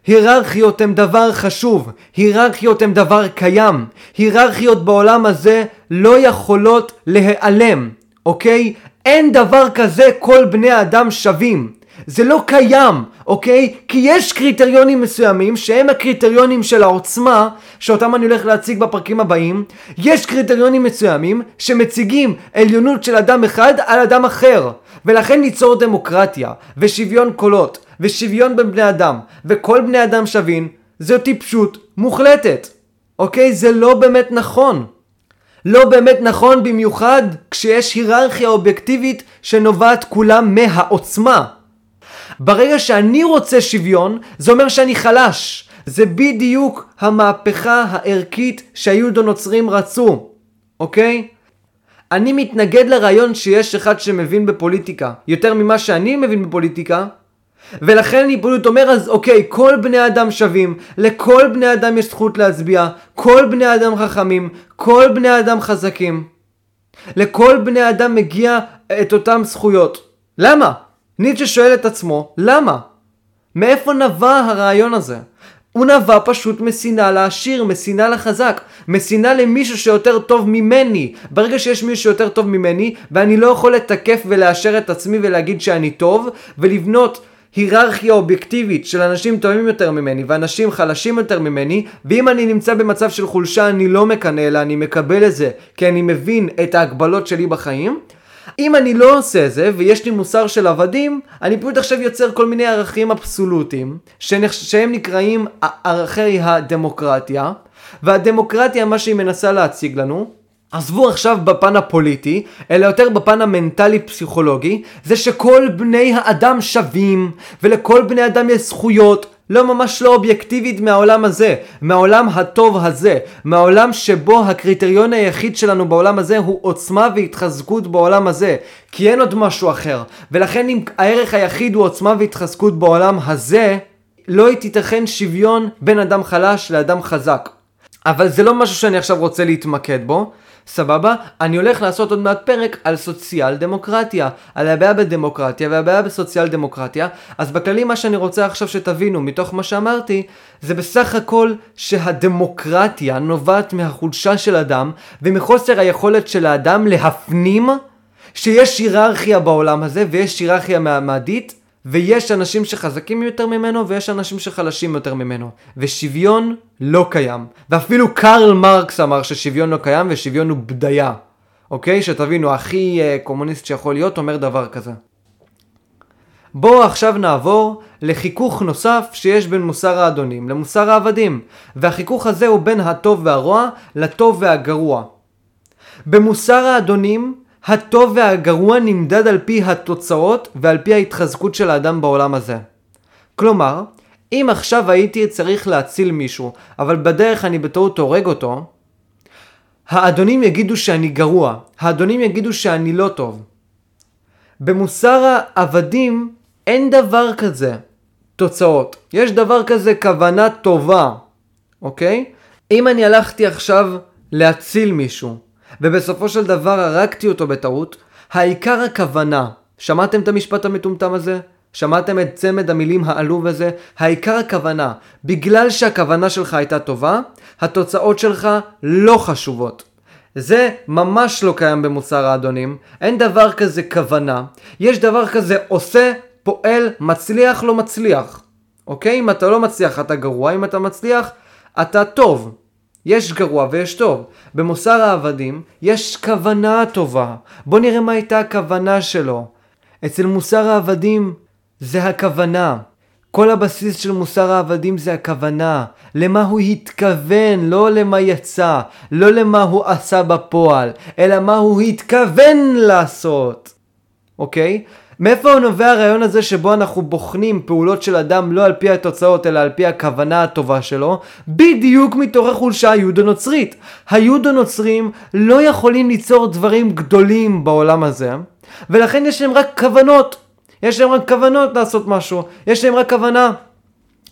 היררכיות הן דבר חשוב, היררכיות הן דבר קיים, היררכיות בעולם הזה לא יכולות להיעלם, אוקיי? אין דבר כזה כל בני האדם שווים. זה לא קיים, אוקיי? כי יש קריטריונים מסוימים שהם הקריטריונים של העוצמה, שאותם אני הולך להציג בפרקים הבאים. יש קריטריונים מסוימים שמציגים עליונות של אדם אחד על אדם אחר. ולכן ליצור דמוקרטיה, ושוויון קולות, ושוויון בין בני אדם, וכל בני אדם שווים, זו טיפשות מוחלטת. אוקיי? זה לא באמת נכון. לא באמת נכון במיוחד כשיש היררכיה אובייקטיבית שנובעת כולה מהעוצמה. ברגע שאני רוצה שוויון, זה אומר שאני חלש. זה בדיוק המהפכה הערכית שהיהודו-נוצרים רצו, אוקיי? אני מתנגד לרעיון שיש אחד שמבין בפוליטיקה יותר ממה שאני מבין בפוליטיקה, ולכן אני פשוט אומר אז אוקיי, כל בני אדם שווים, לכל בני אדם יש זכות להצביע, כל בני אדם חכמים, כל בני אדם חזקים. לכל בני אדם מגיע את אותם זכויות. למה? ניטשה שואל את עצמו, למה? מאיפה נבע הרעיון הזה? הוא נבע פשוט משנאה לעשיר, משנאה לחזק, משנאה למישהו שיותר טוב ממני. ברגע שיש מישהו שיותר טוב ממני, ואני לא יכול לתקף ולאשר את עצמי ולהגיד שאני טוב, ולבנות היררכיה אובייקטיבית של אנשים טובים יותר ממני ואנשים חלשים יותר ממני ואם אני נמצא במצב של חולשה אני לא מקנא אלא אני מקבל את זה כי אני מבין את ההגבלות שלי בחיים אם אני לא עושה זה ויש לי מוסר של עבדים אני פשוט עכשיו יוצר כל מיני ערכים אבסולוטיים שהם נקראים ערכי הדמוקרטיה והדמוקרטיה מה שהיא מנסה להציג לנו עזבו עכשיו בפן הפוליטי, אלא יותר בפן המנטלי-פסיכולוגי, זה שכל בני האדם שווים, ולכל בני אדם יש זכויות, לא ממש לא אובייקטיבית מהעולם הזה, מהעולם הטוב הזה, מהעולם שבו הקריטריון היחיד שלנו בעולם הזה הוא עוצמה והתחזקות בעולם הזה, כי אין עוד משהו אחר, ולכן אם הערך היחיד הוא עוצמה והתחזקות בעולם הזה, לא תיתכן שוויון בין אדם חלש לאדם חזק. אבל זה לא משהו שאני עכשיו רוצה להתמקד בו, סבבה? אני הולך לעשות עוד מעט פרק על סוציאל דמוקרטיה, על הבעיה בדמוקרטיה והבעיה בסוציאל דמוקרטיה, אז בכללי מה שאני רוצה עכשיו שתבינו מתוך מה שאמרתי, זה בסך הכל שהדמוקרטיה נובעת מהחולשה של אדם ומחוסר היכולת של האדם להפנים שיש היררכיה בעולם הזה ויש היררכיה מעמדית ויש אנשים שחזקים יותר ממנו ויש אנשים שחלשים יותר ממנו. ושוויון לא קיים. ואפילו קרל מרקס אמר ששוויון לא קיים ושוויון הוא בדיה. אוקיי? שתבינו, הכי uh, קומוניסט שיכול להיות אומר דבר כזה. בואו עכשיו נעבור לחיכוך נוסף שיש בין מוסר האדונים למוסר העבדים. והחיכוך הזה הוא בין הטוב והרוע לטוב והגרוע. במוסר האדונים הטוב והגרוע נמדד על פי התוצאות ועל פי ההתחזקות של האדם בעולם הזה. כלומר, אם עכשיו הייתי צריך להציל מישהו, אבל בדרך אני בטעות הורג אותו, האדונים יגידו שאני גרוע, האדונים יגידו שאני לא טוב. במוסר העבדים אין דבר כזה תוצאות, יש דבר כזה כוונה טובה, אוקיי? אם אני הלכתי עכשיו להציל מישהו, ובסופו של דבר הרגתי אותו בטעות, העיקר הכוונה. שמעתם את המשפט המטומטם הזה? שמעתם את צמד המילים העלוב הזה? העיקר הכוונה. בגלל שהכוונה שלך הייתה טובה, התוצאות שלך לא חשובות. זה ממש לא קיים במוסר האדונים, אין דבר כזה כוונה, יש דבר כזה עושה, פועל, מצליח, לא מצליח. אוקיי? אם אתה לא מצליח אתה גרוע, אם אתה מצליח אתה טוב. יש גרוע ויש טוב. במוסר העבדים יש כוונה טובה. בוא נראה מה הייתה הכוונה שלו. אצל מוסר העבדים זה הכוונה. כל הבסיס של מוסר העבדים זה הכוונה. למה הוא התכוון, לא למה יצא. לא למה הוא עשה בפועל, אלא מה הוא התכוון לעשות. אוקיי? מאיפה נובע הרעיון הזה שבו אנחנו בוחנים פעולות של אדם לא על פי התוצאות אלא על פי הכוונה הטובה שלו? בדיוק מתוך החולשה היהודו-נוצרית. היהודו-נוצרים לא יכולים ליצור דברים גדולים בעולם הזה, ולכן יש להם רק כוונות. יש להם רק כוונות לעשות משהו. יש להם רק כוונה.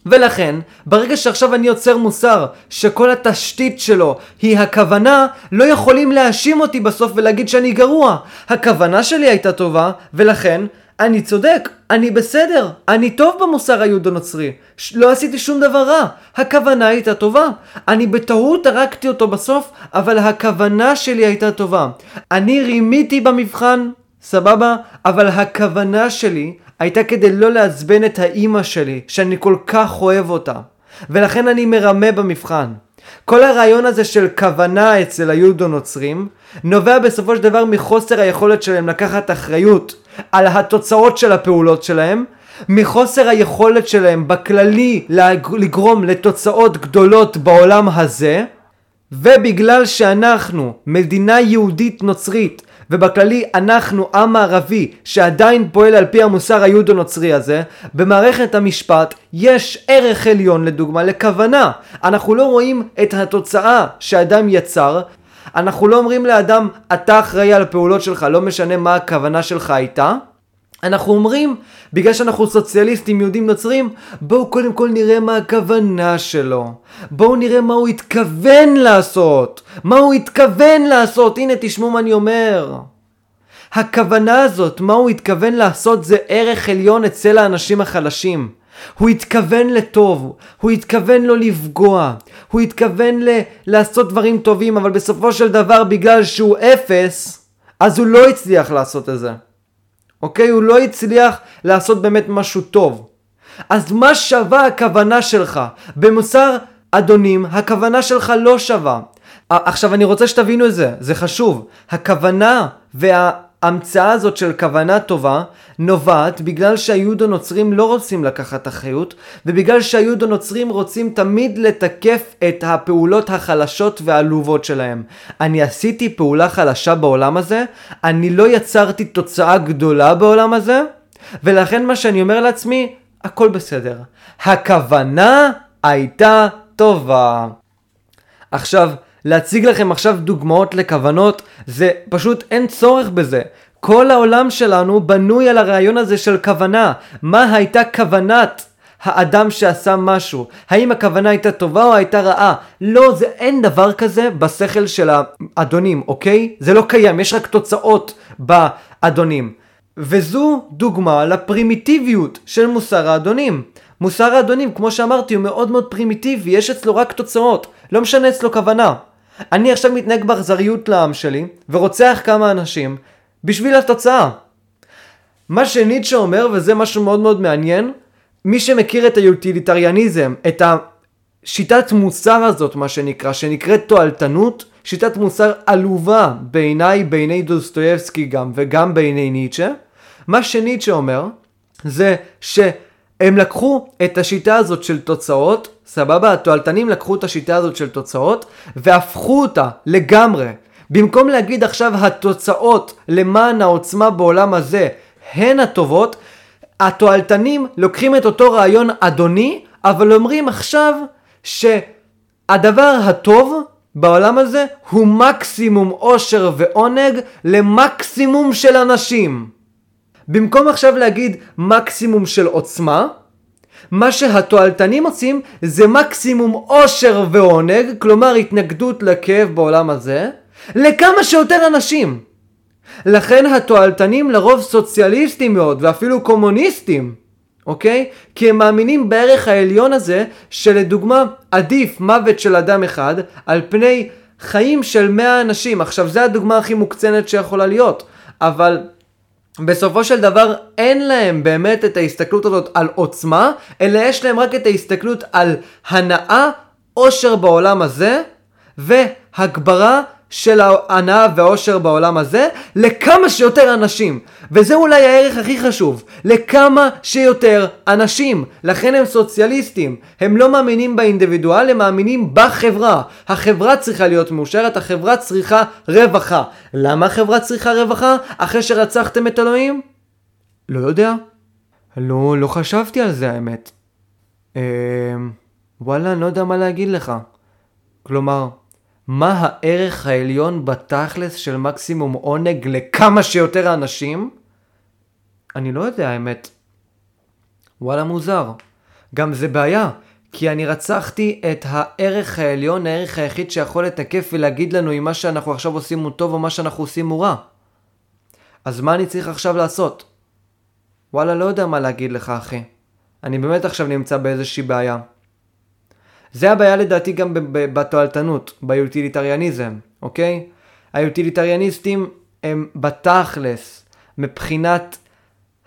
ולכן, ברגע שעכשיו אני יוצר מוסר שכל התשתית שלו היא הכוונה, לא יכולים להאשים אותי בסוף ולהגיד שאני גרוע. הכוונה שלי הייתה טובה, ולכן אני צודק, אני בסדר, אני טוב במוסר היהודו-נוצרי, לא עשיתי שום דבר רע, הכוונה הייתה טובה. אני בטעות הרגתי אותו בסוף, אבל הכוונה שלי הייתה טובה. אני רימיתי במבחן, סבבה? אבל הכוונה שלי הייתה כדי לא לעצבן את האימא שלי, שאני כל כך אוהב אותה. ולכן אני מרמה במבחן. כל הרעיון הזה של כוונה אצל היהודו-נוצרים נובע בסופו של דבר מחוסר היכולת שלהם לקחת אחריות על התוצאות של הפעולות שלהם, מחוסר היכולת שלהם בכללי לגרום לתוצאות גדולות בעולם הזה, ובגלל שאנחנו מדינה יהודית נוצרית ובכללי אנחנו עם מערבי שעדיין פועל על פי המוסר היהודו-נוצרי הזה, במערכת המשפט יש ערך עליון לדוגמה לכוונה. אנחנו לא רואים את התוצאה שאדם יצר, אנחנו לא אומרים לאדם אתה אחראי על הפעולות שלך, לא משנה מה הכוונה שלך הייתה. אנחנו אומרים, בגלל שאנחנו סוציאליסטים יהודים נוצרים, בואו קודם כל נראה מה הכוונה שלו. בואו נראה מה הוא התכוון לעשות. מה הוא התכוון לעשות. הנה תשמעו מה אני אומר. הכוונה הזאת, מה הוא התכוון לעשות, זה ערך עליון אצל האנשים החלשים. הוא התכוון לטוב, הוא התכוון לא לפגוע, הוא התכוון ל- לעשות דברים טובים, אבל בסופו של דבר בגלל שהוא אפס, אז הוא לא הצליח לעשות את זה. אוקיי? הוא לא הצליח לעשות באמת משהו טוב. אז מה שווה הכוונה שלך? במוסר אדונים, הכוונה שלך לא שווה. עכשיו אני רוצה שתבינו את זה, זה חשוב. הכוונה וה... ההמצאה הזאת של כוונה טובה נובעת בגלל שהיהודו נוצרים לא רוצים לקחת אחריות ובגלל שהיהודו נוצרים רוצים תמיד לתקף את הפעולות החלשות והעלובות שלהם. אני עשיתי פעולה חלשה בעולם הזה, אני לא יצרתי תוצאה גדולה בעולם הזה ולכן מה שאני אומר לעצמי, הכל בסדר. הכוונה הייתה טובה. עכשיו, להציג לכם עכשיו דוגמאות לכוונות, זה פשוט אין צורך בזה. כל העולם שלנו בנוי על הרעיון הזה של כוונה. מה הייתה כוונת האדם שעשה משהו? האם הכוונה הייתה טובה או הייתה רעה? לא, זה אין דבר כזה בשכל של האדונים, אוקיי? זה לא קיים, יש רק תוצאות באדונים. וזו דוגמה לפרימיטיביות של מוסר האדונים. מוסר האדונים, כמו שאמרתי, הוא מאוד מאוד פרימיטיבי, יש אצלו רק תוצאות, לא משנה אצלו כוונה. אני עכשיו מתנהג באכזריות לעם שלי, ורוצח כמה אנשים, בשביל התוצאה. מה שניטשה אומר, וזה משהו מאוד מאוד מעניין, מי שמכיר את היוטיליטריאניזם, את השיטת מוסר הזאת, מה שנקרא, שנקראת תועלתנות, שיטת מוסר עלובה בעיניי, בעיני דוסטויבסקי גם, וגם בעיני ניטשה, מה שניטשה אומר, זה שהם לקחו את השיטה הזאת של תוצאות, סבבה? התועלתנים לקחו את השיטה הזאת של תוצאות והפכו אותה לגמרי. במקום להגיד עכשיו התוצאות למען העוצמה בעולם הזה הן הטובות, התועלתנים לוקחים את אותו רעיון אדוני, אבל אומרים עכשיו שהדבר הטוב בעולם הזה הוא מקסימום עושר ועונג למקסימום של אנשים. במקום עכשיו להגיד מקסימום של עוצמה, מה שהתועלתנים עושים זה מקסימום עושר ועונג, כלומר התנגדות לכאב בעולם הזה, לכמה שיותר אנשים. לכן התועלתנים לרוב סוציאליסטים מאוד ואפילו קומוניסטים, אוקיי? כי הם מאמינים בערך העליון הזה שלדוגמה עדיף מוות של אדם אחד על פני חיים של 100 אנשים. עכשיו זה הדוגמה הכי מוקצנת שיכולה להיות, אבל בסופו של דבר אין להם באמת את ההסתכלות הזאת על עוצמה, אלא יש להם רק את ההסתכלות על הנאה, עושר בעולם הזה, והגברה של ההנאה והעושר בעולם הזה לכמה שיותר אנשים. וזה אולי הערך הכי חשוב, לכמה שיותר אנשים. לכן הם סוציאליסטים. הם לא מאמינים באינדיבידואל, הם מאמינים בחברה. החברה צריכה להיות מאושרת, החברה צריכה רווחה. למה החברה צריכה רווחה? אחרי שרצחתם את אלוהים? לא יודע. לא, לא חשבתי על זה האמת. אה, וואלה, אני לא יודע מה להגיד לך. כלומר, מה הערך העליון בתכלס של מקסימום עונג לכמה שיותר אנשים? אני לא יודע האמת. וואלה מוזר. גם זה בעיה, כי אני רצחתי את הערך העליון, הערך היחיד שיכול לתקף ולהגיד לנו אם מה שאנחנו עכשיו עושים הוא טוב או מה שאנחנו עושים הוא רע. אז מה אני צריך עכשיו לעשות? וואלה, לא יודע מה להגיד לך, אחי. אני באמת עכשיו נמצא באיזושהי בעיה. זה הבעיה לדעתי גם בתועלתנות, ביוטיליטריאניזם, אוקיי? היוטיליטריאניסטים הם בתכלס, מבחינת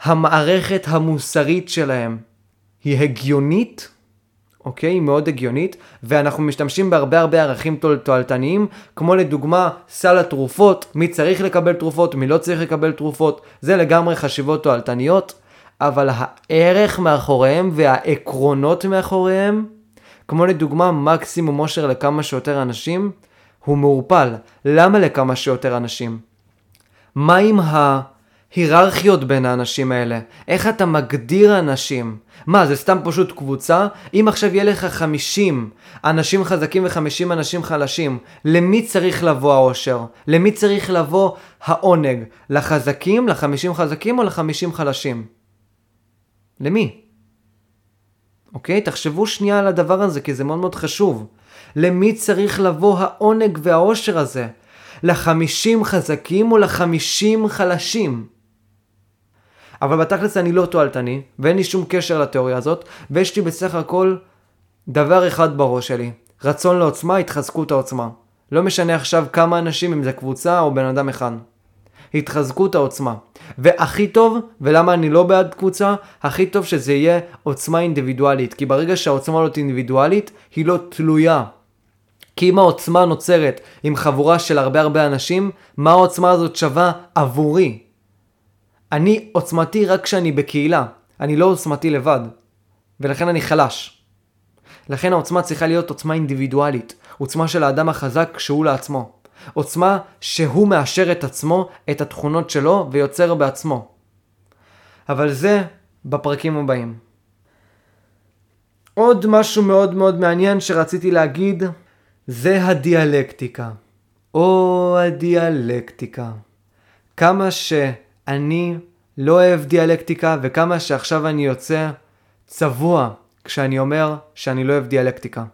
המערכת המוסרית שלהם היא הגיונית, אוקיי? היא מאוד הגיונית, ואנחנו משתמשים בהרבה הרבה ערכים תועלתניים, כמו לדוגמה סל התרופות, מי צריך לקבל תרופות, מי לא צריך לקבל תרופות, זה לגמרי חשיבות תועלתניות, אבל הערך מאחוריהם והעקרונות מאחוריהם, כמו לדוגמה מקסימום אושר לכמה שיותר אנשים, הוא מעורפל. למה לכמה שיותר אנשים? מה עם ההיררכיות בין האנשים האלה? איך אתה מגדיר אנשים? מה, זה סתם פשוט קבוצה? אם עכשיו יהיה לך 50 אנשים חזקים ו-50 אנשים חלשים, למי צריך לבוא האושר? למי צריך לבוא העונג? לחזקים, ל-50 חזקים או ל-50 חלשים? למי? אוקיי? תחשבו שנייה על הדבר הזה, כי זה מאוד מאוד חשוב. למי צריך לבוא העונג והאושר הזה? לחמישים חזקים או לחמישים חלשים? אבל בתכלס אני לא תועלתני, ואין לי שום קשר לתיאוריה הזאת, ויש לי בסך הכל דבר אחד בראש שלי. רצון לעוצמה, התחזקות העוצמה. לא משנה עכשיו כמה אנשים, אם זה קבוצה או בן אדם אחד. התחזקות העוצמה. והכי טוב, ולמה אני לא בעד קבוצה, הכי טוב שזה יהיה עוצמה אינדיבידואלית. כי ברגע שהעוצמה לא אינדיבידואלית, היא לא תלויה. כי אם העוצמה נוצרת עם חבורה של הרבה הרבה אנשים, מה העוצמה הזאת שווה עבורי? אני עוצמתי רק כשאני בקהילה, אני לא עוצמתי לבד, ולכן אני חלש. לכן העוצמה צריכה להיות עוצמה אינדיבידואלית, עוצמה של האדם החזק שהוא לעצמו. עוצמה שהוא מאשר את עצמו, את התכונות שלו, ויוצר בעצמו. אבל זה בפרקים הבאים. עוד משהו מאוד מאוד מעניין שרציתי להגיד, זה הדיאלקטיקה. או הדיאלקטיקה. כמה שאני לא אוהב דיאלקטיקה, וכמה שעכשיו אני יוצא צבוע כשאני אומר שאני לא אוהב דיאלקטיקה.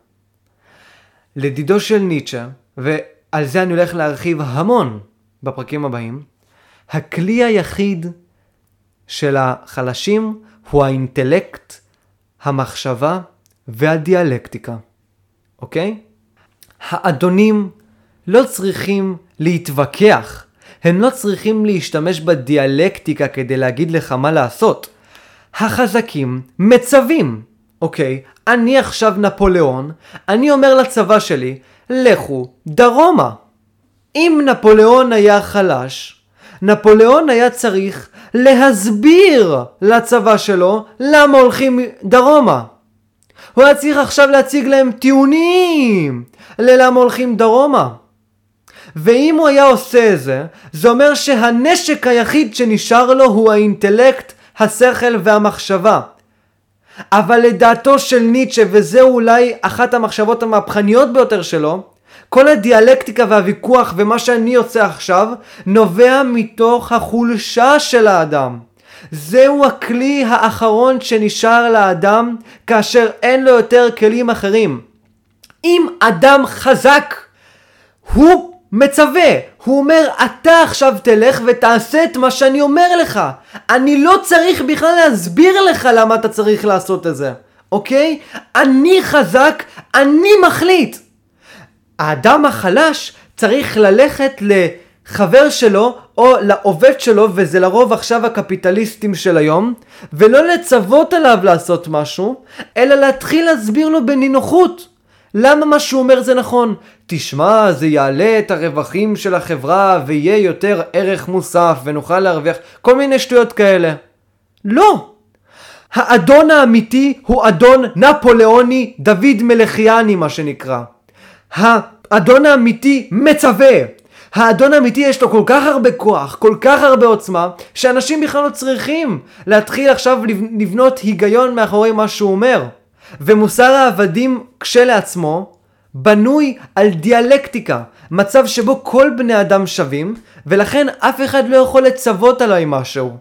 לדידו של ניטשה, ו... על זה אני הולך להרחיב המון בפרקים הבאים. הכלי היחיד של החלשים הוא האינטלקט, המחשבה והדיאלקטיקה, אוקיי? האדונים לא צריכים להתווכח, הם לא צריכים להשתמש בדיאלקטיקה כדי להגיד לך מה לעשות. החזקים מצווים, אוקיי? אני עכשיו נפוליאון, אני אומר לצבא שלי, לכו דרומה. אם נפוליאון היה חלש, נפוליאון היה צריך להסביר לצבא שלו למה הולכים דרומה. הוא היה צריך עכשיו להציג להם טיעונים ללמה הולכים דרומה. ואם הוא היה עושה את זה, זה אומר שהנשק היחיד שנשאר לו הוא האינטלקט, השכל והמחשבה. אבל לדעתו של ניטשה, וזה אולי אחת המחשבות המהפכניות ביותר שלו, כל הדיאלקטיקה והוויכוח ומה שאני עושה עכשיו, נובע מתוך החולשה של האדם. זהו הכלי האחרון שנשאר לאדם כאשר אין לו יותר כלים אחרים. אם אדם חזק, הוא מצווה, הוא אומר אתה עכשיו תלך ותעשה את מה שאני אומר לך. אני לא צריך בכלל להסביר לך למה אתה צריך לעשות את זה, אוקיי? אני חזק, אני מחליט. האדם החלש צריך ללכת לחבר שלו או לעובד שלו, וזה לרוב עכשיו הקפיטליסטים של היום, ולא לצוות עליו לעשות משהו, אלא להתחיל להסביר לו בנינוחות. למה מה שהוא אומר זה נכון? תשמע, זה יעלה את הרווחים של החברה ויהיה יותר ערך מוסף ונוכל להרוויח כל מיני שטויות כאלה. לא! האדון האמיתי הוא אדון נפוליאוני דוד מלכיאני מה שנקרא. האדון האמיתי מצווה. האדון האמיתי יש לו כל כך הרבה כוח, כל כך הרבה עוצמה, שאנשים בכלל לא צריכים להתחיל עכשיו לבנות היגיון מאחורי מה שהוא אומר. ומוסר העבדים כשלעצמו בנוי על דיאלקטיקה, מצב שבו כל בני אדם שווים, ולכן אף אחד לא יכול לצוות עליי משהו.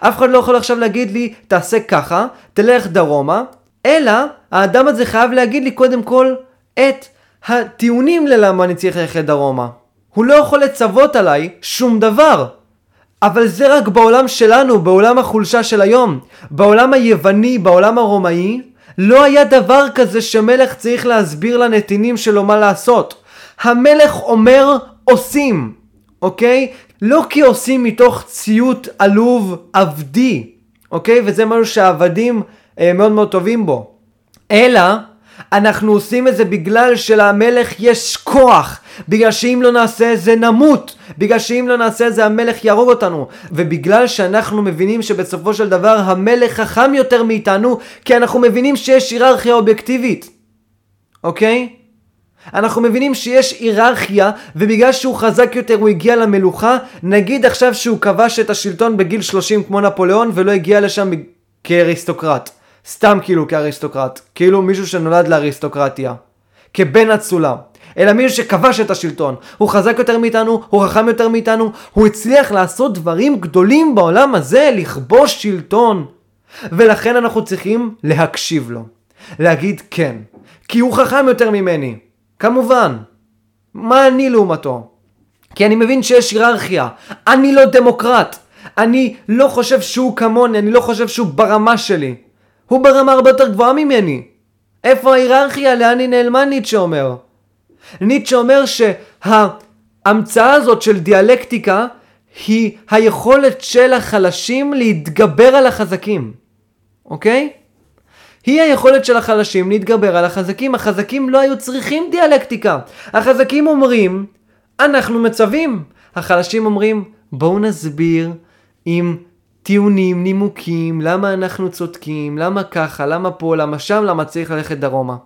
אף אחד לא יכול עכשיו להגיד לי, תעשה ככה, תלך דרומה, אלא האדם הזה חייב להגיד לי קודם כל את הטיעונים ללמה אני צריך ללכת דרומה. הוא לא יכול לצוות עליי שום דבר. אבל זה רק בעולם שלנו, בעולם החולשה של היום. בעולם היווני, בעולם הרומאי, לא היה דבר כזה שמלך צריך להסביר לנתינים שלו מה לעשות. המלך אומר עושים, אוקיי? לא כי עושים מתוך ציות עלוב עבדי, אוקיי? וזה משהו שהעבדים אה, מאוד מאוד טובים בו. אלא, אנחנו עושים את זה בגלל שלמלך יש כוח, בגלל שאם לא נעשה את זה נמות, בגלל שאם לא נעשה את זה המלך יהרוג אותנו, ובגלל שאנחנו מבינים שבסופו של דבר המלך חכם יותר מאיתנו, כי אנחנו מבינים שיש היררכיה אובייקטיבית, אוקיי? אנחנו מבינים שיש היררכיה, ובגלל שהוא חזק יותר הוא הגיע למלוכה, נגיד עכשיו שהוא כבש את השלטון בגיל 30 כמו נפוליאון ולא הגיע לשם כאריסטוקרט. סתם כאילו כאריסטוקרט. כאילו מישהו שנולד לאריסטוקרטיה. כבן אצולה. אלא מישהו שכבש את השלטון. הוא חזק יותר מאיתנו, הוא חכם יותר מאיתנו, הוא הצליח לעשות דברים גדולים בעולם הזה, לכבוש שלטון. ולכן אנחנו צריכים להקשיב לו. להגיד כן. כי הוא חכם יותר ממני. כמובן. מה אני לעומתו? כי אני מבין שיש היררכיה. אני לא דמוקרט. אני לא חושב שהוא כמוני, אני לא חושב שהוא ברמה שלי. הוא ברמה הרבה יותר גבוהה ממני. איפה ההיררכיה? לאן היא נעלמה ניטשה אומר? ניטשה אומר שההמצאה הזאת של דיאלקטיקה היא היכולת של החלשים להתגבר על החזקים, אוקיי? היא היכולת של החלשים להתגבר על החזקים. החזקים לא היו צריכים דיאלקטיקה. החזקים אומרים, אנחנו מצווים. החלשים אומרים, בואו נסביר עם טיעונים, נימוקים, למה אנחנו צודקים, למה ככה, למה פה, למה שם, למה צריך ללכת דרומה.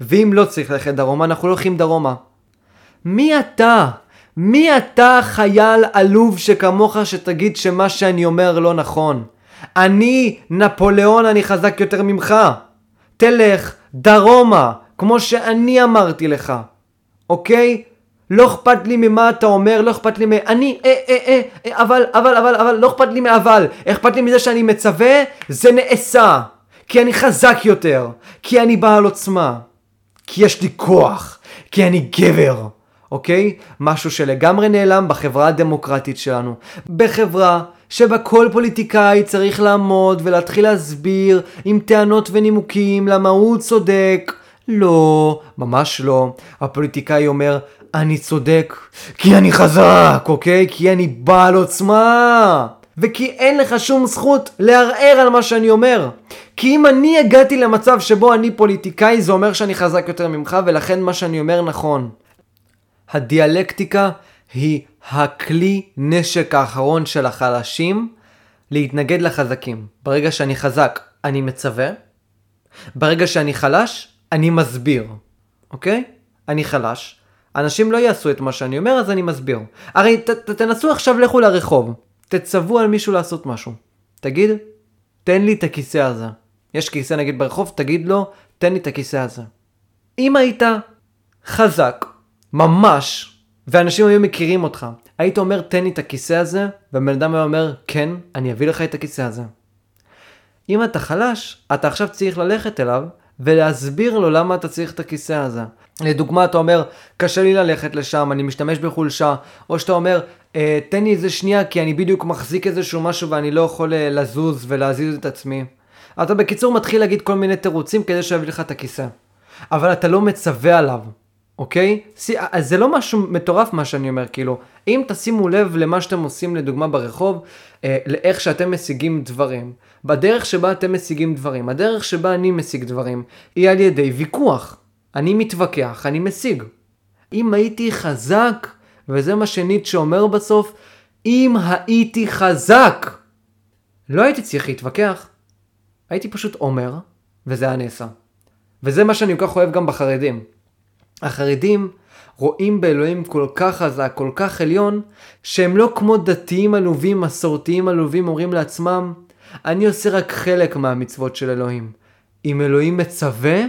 ואם לא צריך ללכת דרומה, אנחנו לא הולכים דרומה. מי אתה? מי אתה חייל עלוב שכמוך שתגיד שמה שאני אומר לא נכון? אני נפוליאון, אני חזק יותר ממך. תלך דרומה, כמו שאני אמרתי לך, אוקיי? לא אכפת לי ממה אתה אומר, לא אכפת לי מ... אני, אה, אה, אה, אה, אבל, אבל, אבל, אבל, לא אכפת לי מאבל. אכפת לי מזה שאני מצווה, זה נעשה. כי אני חזק יותר. כי אני בעל עוצמה. כי יש לי כוח. כי אני גבר. אוקיי? משהו שלגמרי נעלם בחברה הדמוקרטית שלנו. בחברה שבה כל פוליטיקאי צריך לעמוד ולהתחיל להסביר עם טענות ונימוקים למה הוא צודק. לא, ממש לא. הפוליטיקאי אומר, אני צודק כי אני חזק, אוקיי? כי אני בעל עוצמה. וכי אין לך שום זכות לערער על מה שאני אומר. כי אם אני הגעתי למצב שבו אני פוליטיקאי, זה אומר שאני חזק יותר ממך, ולכן מה שאני אומר נכון. הדיאלקטיקה היא הכלי נשק האחרון של החלשים להתנגד לחזקים. ברגע שאני חזק, אני מצווה. ברגע שאני חלש, אני מסביר. אוקיי? אני חלש. אנשים לא יעשו את מה שאני אומר, אז אני מסביר. הרי ת, ת, תנסו עכשיו לכו לרחוב. תצוו על מישהו לעשות משהו. תגיד, תן לי את הכיסא הזה. יש כיסא נגיד ברחוב, תגיד לו, תן לי את הכיסא הזה. אם היית חזק, ממש, ואנשים היו מכירים אותך, היית אומר תן לי את הכיסא הזה, ובן אדם היה אומר כן, אני אביא לך את הכיסא הזה. אם אתה חלש, אתה עכשיו צריך ללכת אליו ולהסביר לו למה אתה צריך את הכיסא הזה. לדוגמה, אתה אומר, קשה לי ללכת לשם, אני משתמש בחולשה, או שאתה אומר, אה, תן לי איזה שנייה כי אני בדיוק מחזיק איזשהו משהו ואני לא יכול אה, לזוז ולהזיז את עצמי. אתה בקיצור מתחיל להגיד כל מיני תירוצים כדי שיביא לך את הכיסא. אבל אתה לא מצווה עליו. אוקיי? אז זה לא משהו מטורף מה שאני אומר, כאילו, אם תשימו לב למה שאתם עושים לדוגמה ברחוב, אה, לאיך שאתם משיגים דברים, בדרך שבה אתם משיגים דברים, הדרך שבה אני משיג דברים, היא על ידי ויכוח. אני מתווכח, אני משיג. אם הייתי חזק, וזה מה שניטשה אומר בסוף, אם הייתי חזק, לא הייתי צריך להתווכח. הייתי פשוט אומר, וזה היה נעשה. וזה מה שאני כל כך אוהב גם בחרדים. החרדים רואים באלוהים כל כך חזק, כל כך עליון, שהם לא כמו דתיים עלובים, מסורתיים עלובים, אומרים לעצמם, אני עושה רק חלק מהמצוות של אלוהים. אם אלוהים מצווה,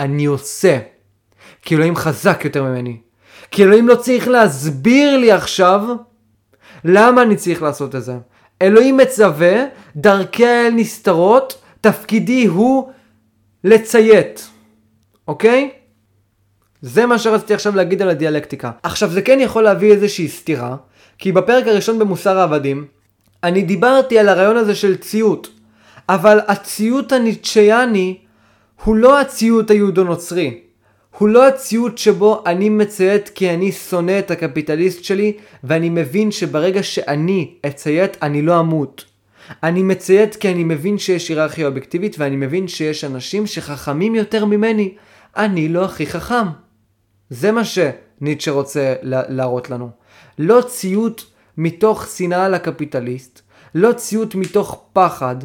אני עושה. כי אלוהים חזק יותר ממני. כי אלוהים לא צריך להסביר לי עכשיו למה אני צריך לעשות את זה. אלוהים מצווה, דרכי האל נסתרות, תפקידי הוא לציית. אוקיי? זה מה שרציתי עכשיו להגיד על הדיאלקטיקה. עכשיו זה כן יכול להביא איזושהי סתירה, כי בפרק הראשון במוסר העבדים, אני דיברתי על הרעיון הזה של ציות, אבל הציות הניטשיאני הוא לא הציות היהודו-נוצרי. הוא לא הציות שבו אני מציית כי אני שונא את הקפיטליסט שלי, ואני מבין שברגע שאני אציית אני לא אמות. אני מציית כי אני מבין שיש היררכיה אובייקטיבית ואני מבין שיש אנשים שחכמים יותר ממני. אני לא הכי חכם. זה מה שניטשה רוצה להראות לנו. לא ציות מתוך שנאה לקפיטליסט, לא ציות מתוך פחד,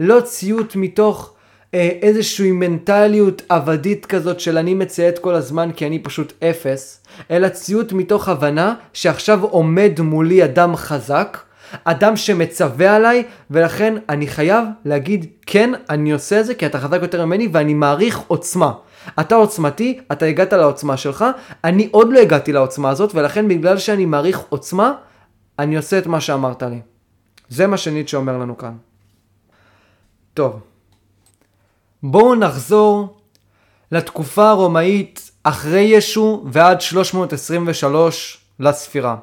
לא ציות מתוך אה, איזושהי מנטליות עבדית כזאת של אני מציית כל הזמן כי אני פשוט אפס, אלא ציות מתוך הבנה שעכשיו עומד מולי אדם חזק, אדם שמצווה עליי, ולכן אני חייב להגיד כן, אני עושה את זה כי אתה חזק יותר ממני ואני מעריך עוצמה. אתה עוצמתי, אתה הגעת לעוצמה שלך, אני עוד לא הגעתי לעוצמה הזאת, ולכן בגלל שאני מעריך עוצמה, אני עושה את מה שאמרת לי. זה מה שניטשה אומר לנו כאן. טוב, בואו נחזור לתקופה הרומאית אחרי ישו ועד 323 לספירה.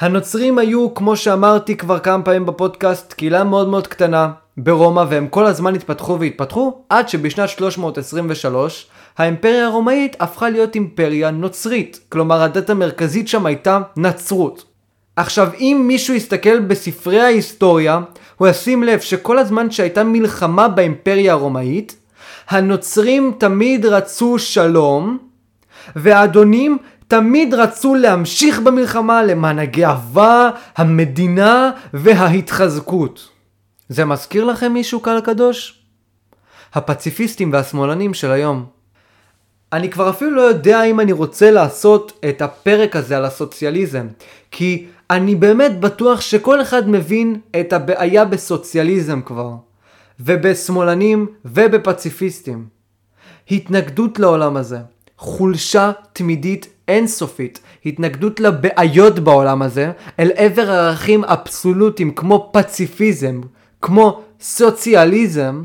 הנוצרים היו, כמו שאמרתי כבר כמה פעמים בפודקאסט, קהילה מאוד מאוד קטנה ברומא והם כל הזמן התפתחו והתפתחו עד שבשנת 323 האימפריה הרומאית הפכה להיות אימפריה נוצרית, כלומר הדת המרכזית שם הייתה נצרות. עכשיו אם מישהו יסתכל בספרי ההיסטוריה הוא ישים לב שכל הזמן שהייתה מלחמה באימפריה הרומאית הנוצרים תמיד רצו שלום והאדונים תמיד רצו להמשיך במלחמה למען הגאווה, המדינה וההתחזקות. זה מזכיר לכם מישהו קהל קדוש? הפציפיסטים והשמאלנים של היום. אני כבר אפילו לא יודע אם אני רוצה לעשות את הפרק הזה על הסוציאליזם, כי אני באמת בטוח שכל אחד מבין את הבעיה בסוציאליזם כבר, ובשמאלנים ובפציפיסטים. התנגדות לעולם הזה, חולשה תמידית אינסופית, התנגדות לבעיות בעולם הזה, אל עבר ערכים אבסולוטיים כמו פציפיזם, כמו סוציאליזם,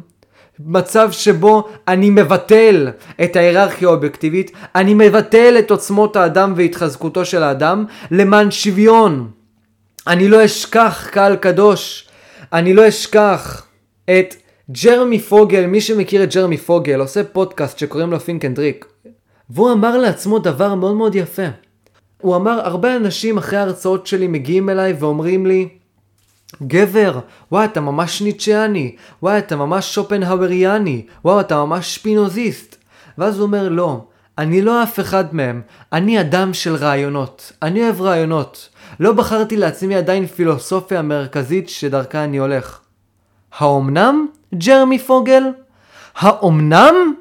מצב שבו אני מבטל את ההיררכיה האובייקטיבית, אני מבטל את עוצמות האדם והתחזקותו של האדם למען שוויון. אני לא אשכח קהל קדוש, אני לא אשכח את ג'רמי פוגל, מי שמכיר את ג'רמי פוגל, עושה פודקאסט שקוראים לו Think and Drink, והוא אמר לעצמו דבר מאוד מאוד יפה. הוא אמר, הרבה אנשים אחרי ההרצאות שלי מגיעים אליי ואומרים לי, גבר, וואי אתה ממש ניטשיאני, וואי אתה ממש שופנהאווריאני, וואי אתה ממש שפינוזיסט. ואז הוא אומר לא, אני לא אף אחד מהם, אני אדם של רעיונות, אני אוהב רעיונות. לא בחרתי לעצמי עדיין פילוסופיה מרכזית שדרכה אני הולך. האומנם, ג'רמי פוגל? האומנם?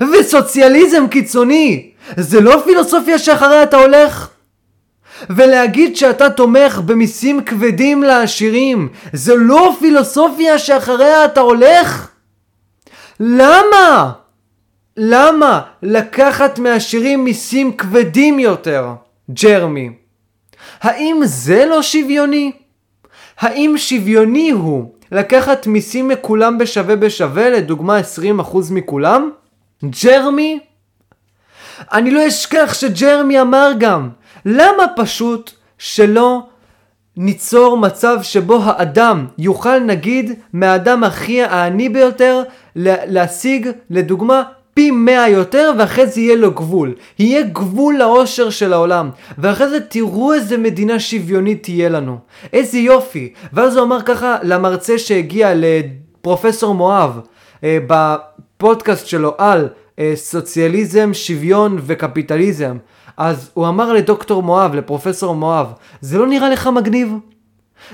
וסוציאליזם קיצוני, זה לא פילוסופיה שאחריה אתה הולך? ולהגיד שאתה תומך במיסים כבדים לעשירים, זה לא פילוסופיה שאחריה אתה הולך? למה? למה לקחת מעשירים מיסים כבדים יותר, ג'רמי? האם זה לא שוויוני? האם שוויוני הוא לקחת מיסים מכולם בשווה בשווה, לדוגמה 20% מכולם? ג'רמי? אני לא אשכח שג'רמי אמר גם, למה פשוט שלא ניצור מצב שבו האדם יוכל נגיד מהאדם הכי העני ביותר להשיג לדוגמה פי מאה יותר ואחרי זה יהיה לו גבול. יהיה גבול לאושר של העולם. ואחרי זה תראו איזה מדינה שוויונית תהיה לנו. איזה יופי. ואז הוא אמר ככה למרצה שהגיע לפרופסור מואב אה, בפודקאסט שלו על אה, סוציאליזם, שוויון וקפיטליזם. אז הוא אמר לדוקטור מואב, לפרופסור מואב, זה לא נראה לך מגניב?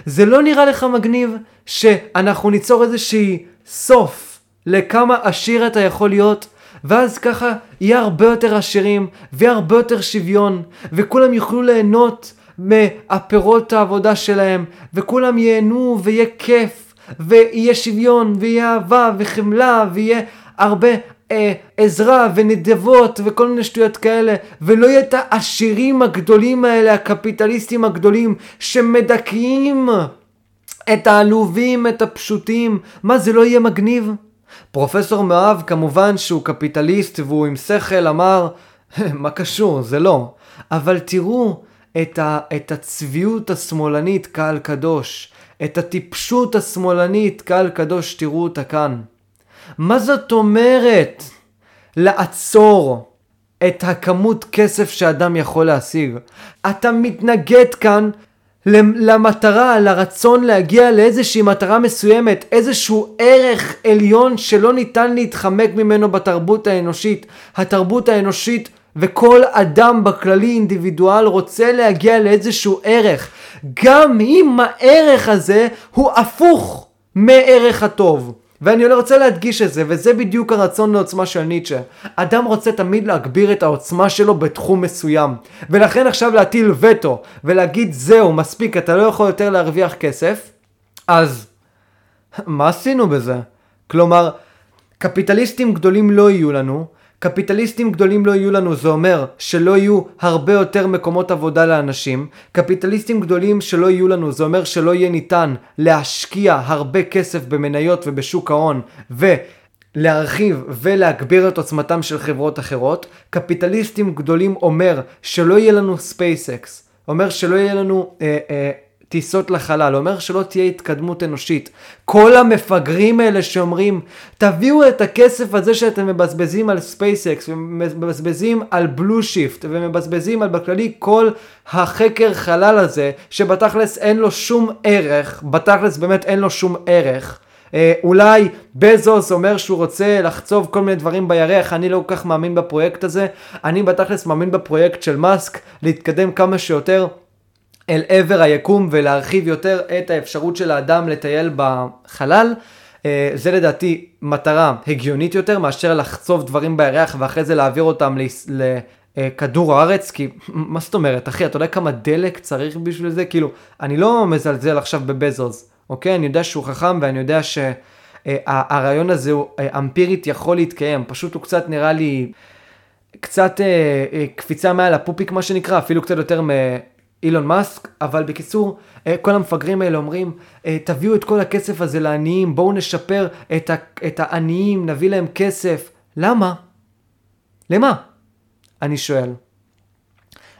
זה לא נראה לך מגניב שאנחנו ניצור איזושהי סוף לכמה עשיר אתה יכול להיות? ואז ככה יהיה הרבה יותר עשירים, ויהיה הרבה יותר שוויון, וכולם יוכלו ליהנות מהפירות העבודה שלהם, וכולם ייהנו ויהיה כיף, ויהיה שוויון, ויהיה אהבה וחמלה, ויהיה הרבה אה, עזרה ונדבות וכל מיני שטויות כאלה, ולא יהיה את העשירים הגדולים האלה, הקפיטליסטים הגדולים, שמדכאים את העלובים, את הפשוטים. מה, זה לא יהיה מגניב? פרופסור מאוהב כמובן שהוא קפיטליסט והוא עם שכל אמר, מה קשור, זה לא. אבל תראו את, ה, את הצביעות השמאלנית קהל קדוש, את הטיפשות השמאלנית קהל קדוש, תראו אותה כאן. מה זאת אומרת לעצור את הכמות כסף שאדם יכול להשיג? אתה מתנגד כאן למטרה, לרצון להגיע לאיזושהי מטרה מסוימת, איזשהו ערך עליון שלא ניתן להתחמק ממנו בתרבות האנושית. התרבות האנושית וכל אדם בכללי אינדיבידואל רוצה להגיע לאיזשהו ערך, גם אם הערך הזה הוא הפוך מערך הטוב. ואני רוצה להדגיש את זה, וזה בדיוק הרצון לעוצמה של ניטשה. אדם רוצה תמיד להגביר את העוצמה שלו בתחום מסוים. ולכן עכשיו להטיל וטו, ולהגיד זהו, מספיק, אתה לא יכול יותר להרוויח כסף, אז מה עשינו בזה? כלומר, קפיטליסטים גדולים לא יהיו לנו, קפיטליסטים גדולים לא יהיו לנו, זה אומר שלא יהיו הרבה יותר מקומות עבודה לאנשים. קפיטליסטים גדולים שלא יהיו לנו, זה אומר שלא יהיה ניתן להשקיע הרבה כסף במניות ובשוק ההון, ו... להרחיב ולהגביר את עוצמתם של חברות אחרות. קפיטליסטים גדולים אומר שלא יהיה לנו SpaceX, אומר שלא יהיה לנו אה, אה, טיסות לחלל, אומר שלא תהיה התקדמות אנושית. כל המפגרים האלה שאומרים, תביאו את הכסף הזה שאתם מבזבזים על SpaceX, ומבזבזים על Blue Shift, ומבזבזים על בכללי כל החקר חלל הזה, שבתכלס אין לו שום ערך, בתכלס באמת אין לו שום ערך. אה, אולי בזוס אומר שהוא רוצה לחצוב כל מיני דברים בירח, אני לא כל כך מאמין בפרויקט הזה. אני בתכלס מאמין בפרויקט של מאסק, להתקדם כמה שיותר. אל עבר היקום ולהרחיב יותר את האפשרות של האדם לטייל בחלל. אה, זה לדעתי מטרה הגיונית יותר מאשר לחצוב דברים בירח ואחרי זה להעביר אותם לכדור הארץ, כי (laughs) מה זאת אומרת, אחי, אתה יודע כמה דלק צריך בשביל זה? כאילו, אני לא מזלזל עכשיו בבזוס, אוקיי? אני יודע שהוא חכם ואני יודע שהרעיון הזה הוא אה, אמפירית יכול להתקיים, פשוט הוא קצת נראה לי... קצת אה, אה, קפיצה מעל הפופיק מה שנקרא, אפילו קצת יותר אילון מאסק, אבל בקיצור, אה, כל המפגרים האלה אומרים, אה, תביאו את כל הכסף הזה לעניים, בואו נשפר את, ה- את העניים, נביא להם כסף. למה? למה? אני שואל.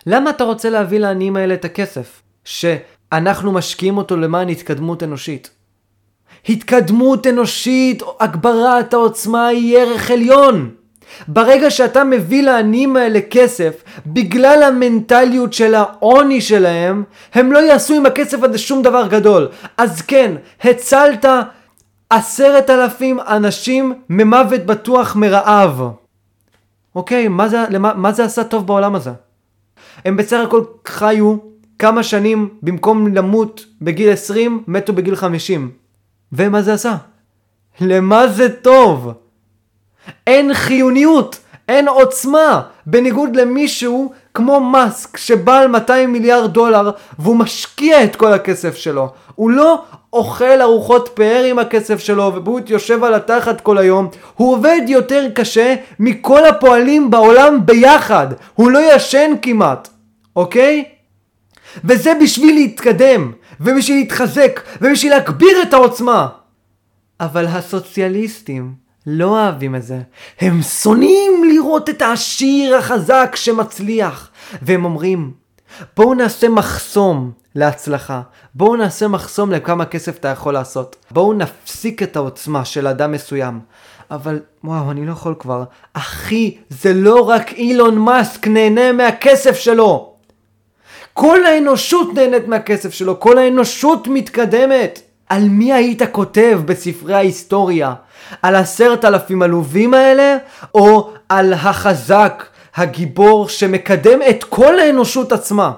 למה אתה רוצה להביא לעניים האלה את הכסף? שאנחנו משקיעים אותו למען התקדמות אנושית. התקדמות אנושית, הגברת העוצמה היא ערך עליון. ברגע שאתה מביא לעניים האלה כסף, בגלל המנטליות של העוני שלהם, הם לא יעשו עם הכסף הזה שום דבר גדול. אז כן, הצלת עשרת אלפים אנשים ממוות בטוח מרעב. אוקיי, מה זה, למה, מה זה עשה טוב בעולם הזה? הם בסך הכל חיו כמה שנים, במקום למות בגיל 20, מתו בגיל 50. ומה זה עשה? למה זה טוב? אין חיוניות, אין עוצמה, בניגוד למישהו כמו מאסק שבעל 200 מיליארד דולר והוא משקיע את כל הכסף שלו. הוא לא אוכל ארוחות פאר עם הכסף שלו ובוט יושב על התחת כל היום, הוא עובד יותר קשה מכל הפועלים בעולם ביחד, הוא לא ישן כמעט, אוקיי? וזה בשביל להתקדם, ובשביל להתחזק, ובשביל להגביר את העוצמה. אבל הסוציאליסטים, לא אוהבים את זה. הם שונאים לראות את העשיר החזק שמצליח. והם אומרים, בואו נעשה מחסום להצלחה. בואו נעשה מחסום לכמה כסף אתה יכול לעשות. בואו נפסיק את העוצמה של אדם מסוים. אבל וואו, אני לא יכול כבר. אחי, זה לא רק אילון מאסק נהנה מהכסף שלו. כל האנושות נהנית מהכסף שלו, כל האנושות מתקדמת. על מי היית כותב בספרי ההיסטוריה? על עשרת אלפים עלובים האלה, או על החזק, הגיבור שמקדם את כל האנושות עצמה?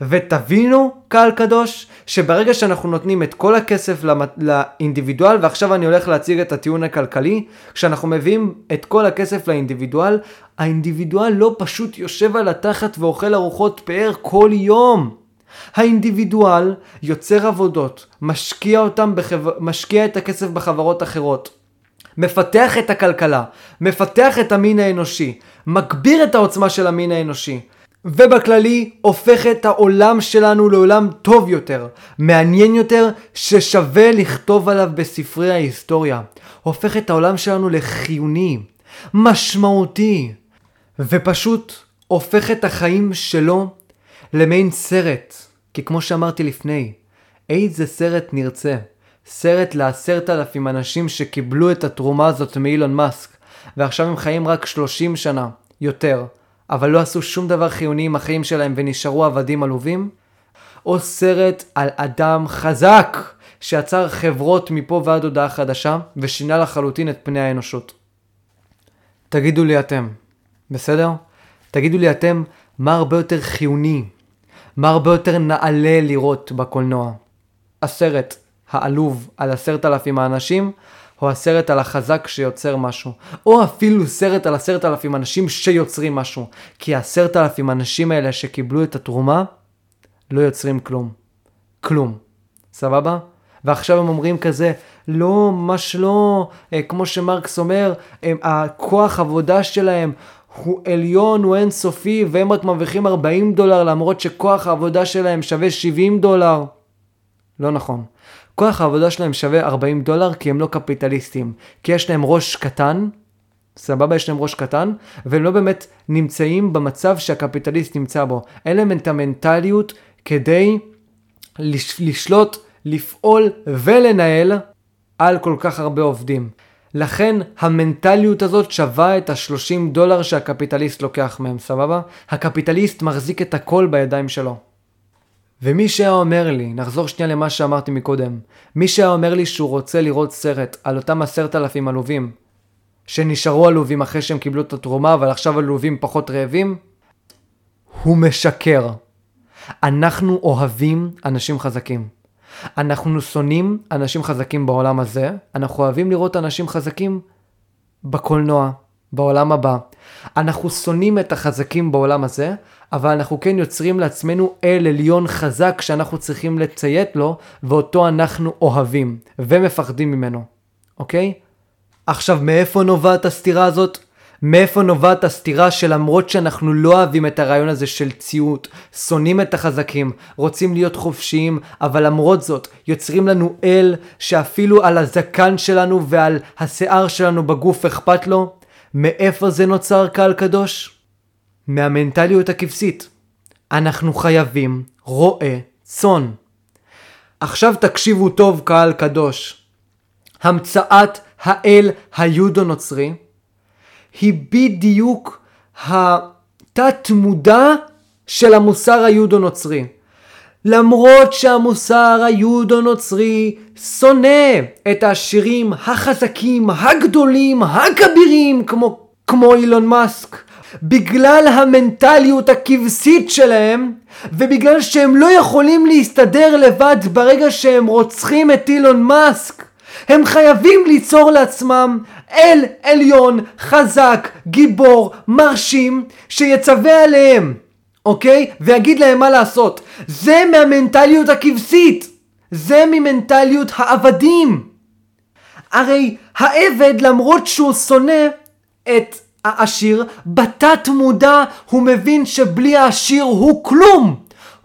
ותבינו, קהל קדוש, שברגע שאנחנו נותנים את כל הכסף לאינדיבידואל, ועכשיו אני הולך להציג את הטיעון הכלכלי, כשאנחנו מביאים את כל הכסף לאינדיבידואל, האינדיבידואל לא פשוט יושב על התחת ואוכל ארוחות פאר כל יום. האינדיבידואל יוצר עבודות, משקיע, אותם בחבר... משקיע את הכסף בחברות אחרות, מפתח את הכלכלה, מפתח את המין האנושי, מגביר את העוצמה של המין האנושי, ובכללי הופך את העולם שלנו לעולם טוב יותר, מעניין יותר, ששווה לכתוב עליו בספרי ההיסטוריה. הופך את העולם שלנו לחיוני, משמעותי, ופשוט הופך את החיים שלו למעין סרט, כי כמו שאמרתי לפני, איזה סרט נרצה? סרט לעשרת אלפים אנשים שקיבלו את התרומה הזאת מאילון מאסק, ועכשיו הם חיים רק 30 שנה, יותר, אבל לא עשו שום דבר חיוני עם החיים שלהם ונשארו עבדים עלובים? או סרט על אדם חזק שיצר חברות מפה ועד הודעה חדשה ושינה לחלוטין את פני האנושות. תגידו לי אתם, בסדר? תגידו לי אתם מה הרבה יותר חיוני, מה הרבה יותר נעלה לראות בקולנוע. הסרט העלוב על עשרת אלפים האנשים, או הסרט על החזק שיוצר משהו, או אפילו סרט על עשרת אלפים אנשים שיוצרים משהו, כי העשרת אלפים אנשים האלה שקיבלו את התרומה, לא יוצרים כלום. כלום. סבבה? ועכשיו הם אומרים כזה, לא, ממש לא, אה, כמו שמרקס אומר, הם, הכוח עבודה שלהם הוא עליון, הוא אינסופי, והם רק מרוויחים 40 דולר, למרות שכוח העבודה שלהם שווה 70 דולר. לא נכון. כוח העבודה שלהם שווה 40 דולר כי הם לא קפיטליסטים. כי יש להם ראש קטן, סבבה, יש להם ראש קטן, והם לא באמת נמצאים במצב שהקפיטליסט נמצא בו. אין להם את המנטליות כדי לש, לשלוט, לפעול ולנהל על כל כך הרבה עובדים. לכן המנטליות הזאת שווה את ה-30 דולר שהקפיטליסט לוקח מהם, סבבה? הקפיטליסט מחזיק את הכל בידיים שלו. ומי שהיה אומר לי, נחזור שנייה למה שאמרתי מקודם, מי שהיה אומר לי שהוא רוצה לראות סרט על אותם עשרת אלפים עלובים, שנשארו עלובים אחרי שהם קיבלו את התרומה, אבל עכשיו עלובים פחות רעבים, הוא משקר. אנחנו אוהבים אנשים חזקים. אנחנו שונאים אנשים חזקים בעולם הזה, אנחנו אוהבים לראות אנשים חזקים בקולנוע, בעולם הבא. אנחנו שונאים את החזקים בעולם הזה, אבל אנחנו כן יוצרים לעצמנו אל עליון חזק שאנחנו צריכים לציית לו, ואותו אנחנו אוהבים ומפחדים ממנו, אוקיי? עכשיו, מאיפה נובעת הסתירה הזאת? מאיפה נובעת הסתירה שלמרות שאנחנו לא אוהבים את הרעיון הזה של ציות, שונאים את החזקים, רוצים להיות חופשיים, אבל למרות זאת יוצרים לנו אל שאפילו על הזקן שלנו ועל השיער שלנו בגוף אכפת לו? מאיפה זה נוצר קהל קדוש? מהמנטליות הכבשית. אנחנו חייבים רועה צאן. עכשיו תקשיבו טוב קהל קדוש. המצאת האל היודו-נוצרי היא בדיוק התת מודע של המוסר היהודו-נוצרי. למרות שהמוסר היהודו-נוצרי שונא את השירים החזקים, הגדולים, הכבירים, כמו, כמו אילון מאסק, בגלל המנטליות הכבשית שלהם, ובגלל שהם לא יכולים להסתדר לבד ברגע שהם רוצחים את אילון מאסק, הם חייבים ליצור לעצמם אל עליון, חזק, גיבור, מרשים, שיצווה עליהם, אוקיי? ויגיד להם מה לעשות. זה מהמנטליות הכבשית. זה ממנטליות העבדים. הרי העבד, למרות שהוא שונא את העשיר, בתת מודע הוא מבין שבלי העשיר הוא כלום.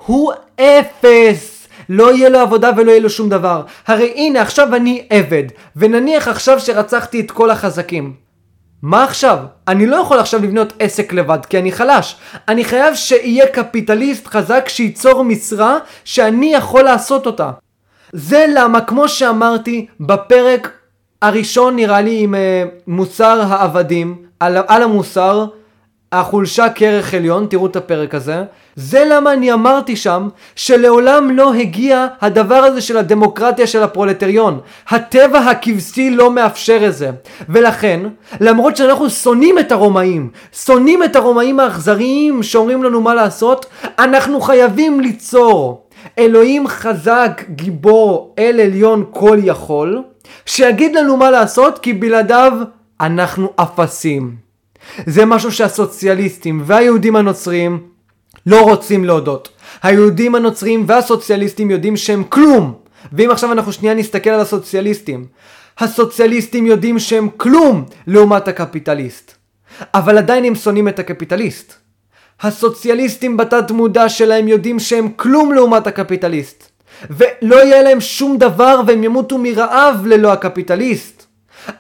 הוא אפס. לא יהיה לו עבודה ולא יהיה לו שום דבר. הרי הנה עכשיו אני עבד, ונניח עכשיו שרצחתי את כל החזקים. מה עכשיו? אני לא יכול עכשיו לבנות עסק לבד כי אני חלש. אני חייב שיהיה קפיטליסט חזק שייצור משרה שאני יכול לעשות אותה. זה למה כמו שאמרתי בפרק הראשון נראה לי עם uh, מוסר העבדים, על, על המוסר, החולשה כערך עליון, תראו את הפרק הזה. זה למה אני אמרתי שם שלעולם לא הגיע הדבר הזה של הדמוקרטיה של הפרולטריון. הטבע הכבשי לא מאפשר את זה. ולכן, למרות שאנחנו שונאים את הרומאים, שונאים את הרומאים האכזריים שאומרים לנו מה לעשות, אנחנו חייבים ליצור אלוהים חזק, גיבור, אל עליון כל יכול, שיגיד לנו מה לעשות כי בלעדיו אנחנו אפסים. זה משהו שהסוציאליסטים והיהודים הנוצרים לא רוצים להודות. היהודים הנוצרים והסוציאליסטים יודעים שהם כלום. ואם עכשיו אנחנו שנייה נסתכל על הסוציאליסטים, הסוציאליסטים יודעים שהם כלום לעומת הקפיטליסט. אבל עדיין הם שונאים את הקפיטליסט. הסוציאליסטים בתת מודע שלהם יודעים שהם כלום לעומת הקפיטליסט. ולא יהיה להם שום דבר והם ימותו מרעב ללא הקפיטליסט.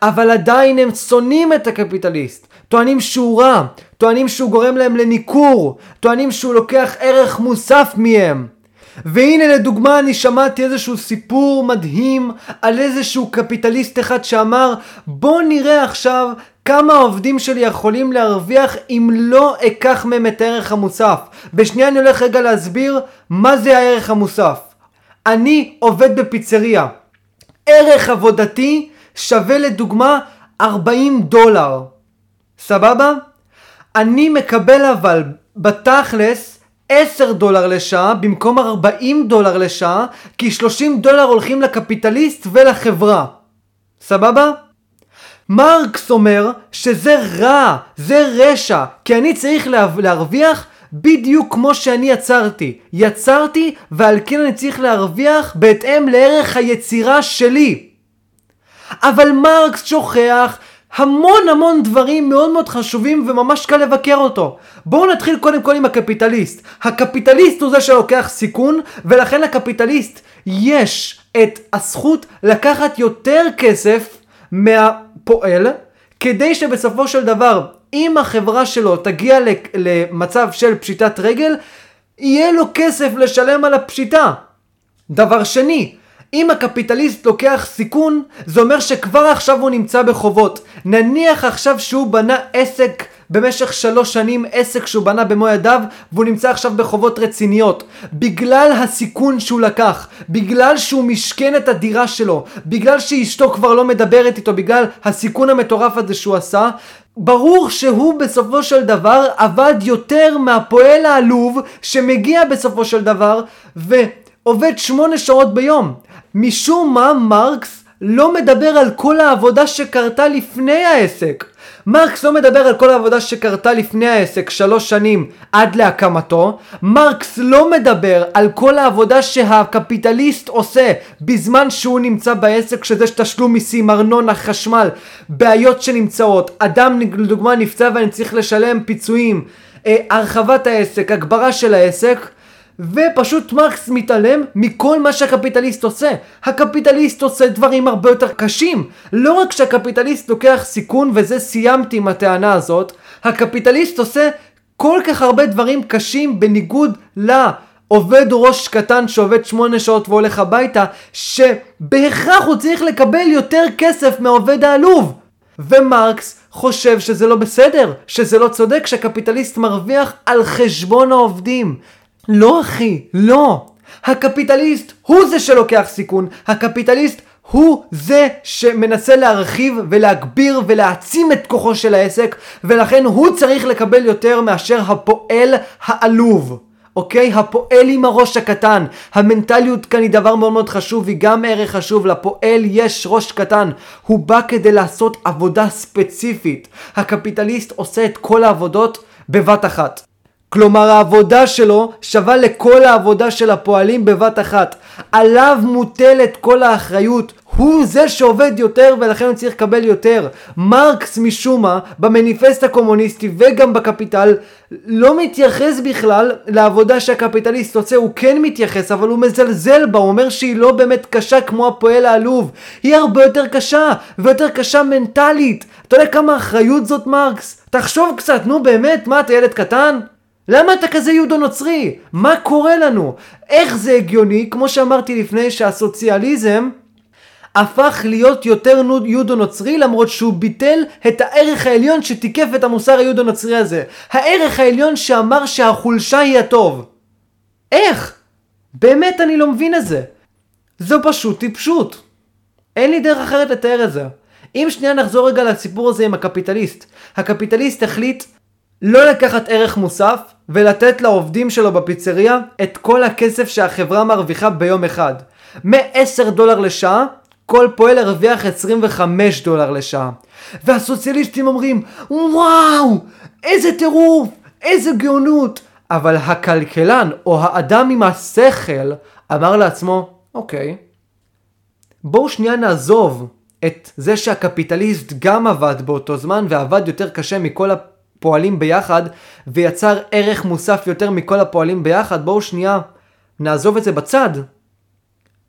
אבל עדיין הם שונאים את הקפיטליסט. טוענים שהוא רע, טוענים שהוא גורם להם לניכור, טוענים שהוא לוקח ערך מוסף מהם. והנה לדוגמה אני שמעתי איזשהו סיפור מדהים על איזשהו קפיטליסט אחד שאמר בוא נראה עכשיו כמה העובדים שלי יכולים להרוויח אם לא אקח מהם את הערך המוסף. בשנייה אני הולך רגע להסביר מה זה הערך המוסף. אני עובד בפיצריה. ערך עבודתי שווה לדוגמה 40 דולר. סבבה? אני מקבל אבל בתכלס 10 דולר לשעה במקום 40 דולר לשעה, כי 30 דולר הולכים לקפיטליסט ולחברה. סבבה? מרקס אומר שזה רע, זה רשע, כי אני צריך להרוויח בדיוק כמו שאני יצרתי. יצרתי ועל כן אני צריך להרוויח בהתאם לערך היצירה שלי. אבל מרקס שוכח המון המון דברים מאוד מאוד חשובים וממש קל לבקר אותו. בואו נתחיל קודם כל עם הקפיטליסט. הקפיטליסט הוא זה שלוקח סיכון ולכן לקפיטליסט יש את הזכות לקחת יותר כסף מהפועל כדי שבסופו של דבר אם החברה שלו תגיע למצב של פשיטת רגל יהיה לו כסף לשלם על הפשיטה. דבר שני, אם הקפיטליסט לוקח סיכון, זה אומר שכבר עכשיו הוא נמצא בחובות. נניח עכשיו שהוא בנה עסק במשך שלוש שנים, עסק שהוא בנה במו ידיו, והוא נמצא עכשיו בחובות רציניות. בגלל הסיכון שהוא לקח, בגלל שהוא משכן את הדירה שלו, בגלל שאשתו כבר לא מדברת איתו, בגלל הסיכון המטורף הזה שהוא עשה, ברור שהוא בסופו של דבר עבד יותר מהפועל העלוב שמגיע בסופו של דבר ועובד שמונה שעות ביום. משום מה מרקס לא מדבר על כל העבודה שקרתה לפני העסק. מרקס לא מדבר על כל העבודה שקרתה לפני העסק שלוש שנים עד להקמתו. מרקס לא מדבר על כל העבודה שהקפיטליסט עושה בזמן שהוא נמצא בעסק, שזה תשלום מיסים, ארנונה, חשמל, בעיות שנמצאות. אדם לדוגמה נפצע ואני צריך לשלם פיצויים, אה, הרחבת העסק, הגברה של העסק. ופשוט מרקס מתעלם מכל מה שהקפיטליסט עושה. הקפיטליסט עושה דברים הרבה יותר קשים. לא רק שהקפיטליסט לוקח סיכון, וזה סיימתי עם הטענה הזאת, הקפיטליסט עושה כל כך הרבה דברים קשים בניגוד לעובד ראש קטן שעובד שמונה שעות והולך הביתה, שבהכרח הוא צריך לקבל יותר כסף מהעובד העלוב. ומרקס חושב שזה לא בסדר, שזה לא צודק שהקפיטליסט מרוויח על חשבון העובדים. לא אחי, לא. הקפיטליסט הוא זה שלוקח סיכון. הקפיטליסט הוא זה שמנסה להרחיב ולהגביר ולהעצים את כוחו של העסק ולכן הוא צריך לקבל יותר מאשר הפועל העלוב. אוקיי? הפועל עם הראש הקטן. המנטליות כאן היא דבר מאוד מאוד חשוב, היא גם ערך חשוב. לפועל יש ראש קטן. הוא בא כדי לעשות עבודה ספציפית. הקפיטליסט עושה את כל העבודות בבת אחת. כלומר העבודה שלו שווה לכל העבודה של הפועלים בבת אחת. עליו מוטלת כל האחריות. הוא זה שעובד יותר ולכן הוא צריך לקבל יותר. מרקס משום מה במניפסט הקומוניסטי וגם בקפיטל לא מתייחס בכלל לעבודה שהקפיטליסט עושה, הוא כן מתייחס אבל הוא מזלזל בה, הוא אומר שהיא לא באמת קשה כמו הפועל העלוב, היא הרבה יותר קשה ויותר קשה מנטלית. אתה יודע כמה אחריות זאת מרקס? תחשוב קצת, נו באמת, מה אתה ילד קטן? למה אתה כזה יהודו נוצרי? מה קורה לנו? איך זה הגיוני, כמו שאמרתי לפני, שהסוציאליזם הפך להיות יותר יהודו נוצרי למרות שהוא ביטל את הערך העליון שתיקף את המוסר היהודו נוצרי הזה. הערך העליון שאמר שהחולשה היא הטוב. איך? באמת אני לא מבין את זה. זו פשוט טיפשות. אין לי דרך אחרת לתאר את זה. אם שנייה נחזור רגע לסיפור הזה עם הקפיטליסט. הקפיטליסט החליט לא לקחת ערך מוסף ולתת לעובדים שלו בפיצריה את כל הכסף שהחברה מרוויחה ביום אחד. מ-10 דולר לשעה, כל פועל הרוויח 25 דולר לשעה. והסוציאליסטים אומרים, וואו, איזה טירוף, איזה גאונות. אבל הכלכלן או האדם עם השכל אמר לעצמו, אוקיי, בואו שנייה נעזוב את זה שהקפיטליסט גם עבד באותו זמן ועבד יותר קשה מכל פועלים ביחד ויצר ערך מוסף יותר מכל הפועלים ביחד, בואו שנייה נעזוב את זה בצד.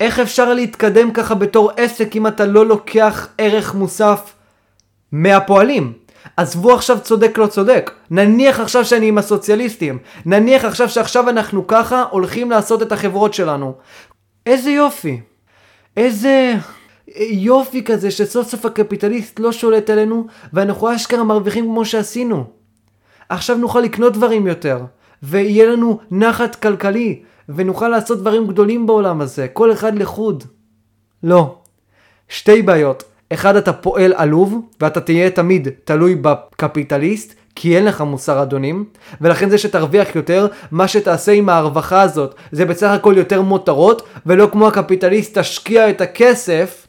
איך אפשר להתקדם ככה בתור עסק אם אתה לא לוקח ערך מוסף מהפועלים? עזבו עכשיו צודק לא צודק, נניח עכשיו שאני עם הסוציאליסטים, נניח עכשיו שעכשיו אנחנו ככה הולכים לעשות את החברות שלנו. איזה יופי, איזה יופי כזה שסוף סוף הקפיטליסט לא שולט עלינו ואנחנו אשכרה מרוויחים כמו שעשינו. עכשיו נוכל לקנות דברים יותר, ויהיה לנו נחת כלכלי, ונוכל לעשות דברים גדולים בעולם הזה, כל אחד לחוד. לא. שתי בעיות. אחד, אתה פועל עלוב, ואתה תהיה תמיד תלוי בקפיטליסט, כי אין לך מוסר אדונים, ולכן זה שתרוויח יותר, מה שתעשה עם הרווחה הזאת, זה בסך הכל יותר מותרות, ולא כמו הקפיטליסט תשקיע את הכסף,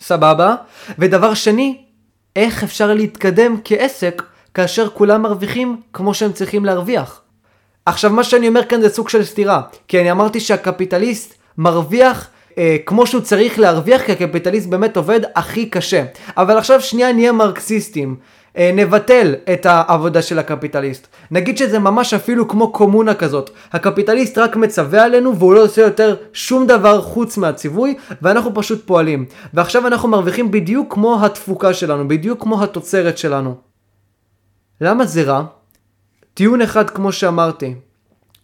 סבבה? ודבר שני, איך אפשר להתקדם כעסק כאשר כולם מרוויחים כמו שהם צריכים להרוויח? עכשיו מה שאני אומר כאן זה סוג של סתירה, כי אני אמרתי שהקפיטליסט מרוויח אה, כמו שהוא צריך להרוויח, כי הקפיטליסט באמת עובד הכי קשה. אבל עכשיו שנייה נהיה מרקסיסטים. אה, נבטל את העבודה של הקפיטליסט. נגיד שזה ממש אפילו כמו קומונה כזאת. הקפיטליסט רק מצווה עלינו והוא לא עושה יותר שום דבר חוץ מהציווי, ואנחנו פשוט פועלים. ועכשיו אנחנו מרוויחים בדיוק כמו התפוקה שלנו, בדיוק כמו התוצרת שלנו. למה זה רע? טיעון אחד כמו שאמרתי,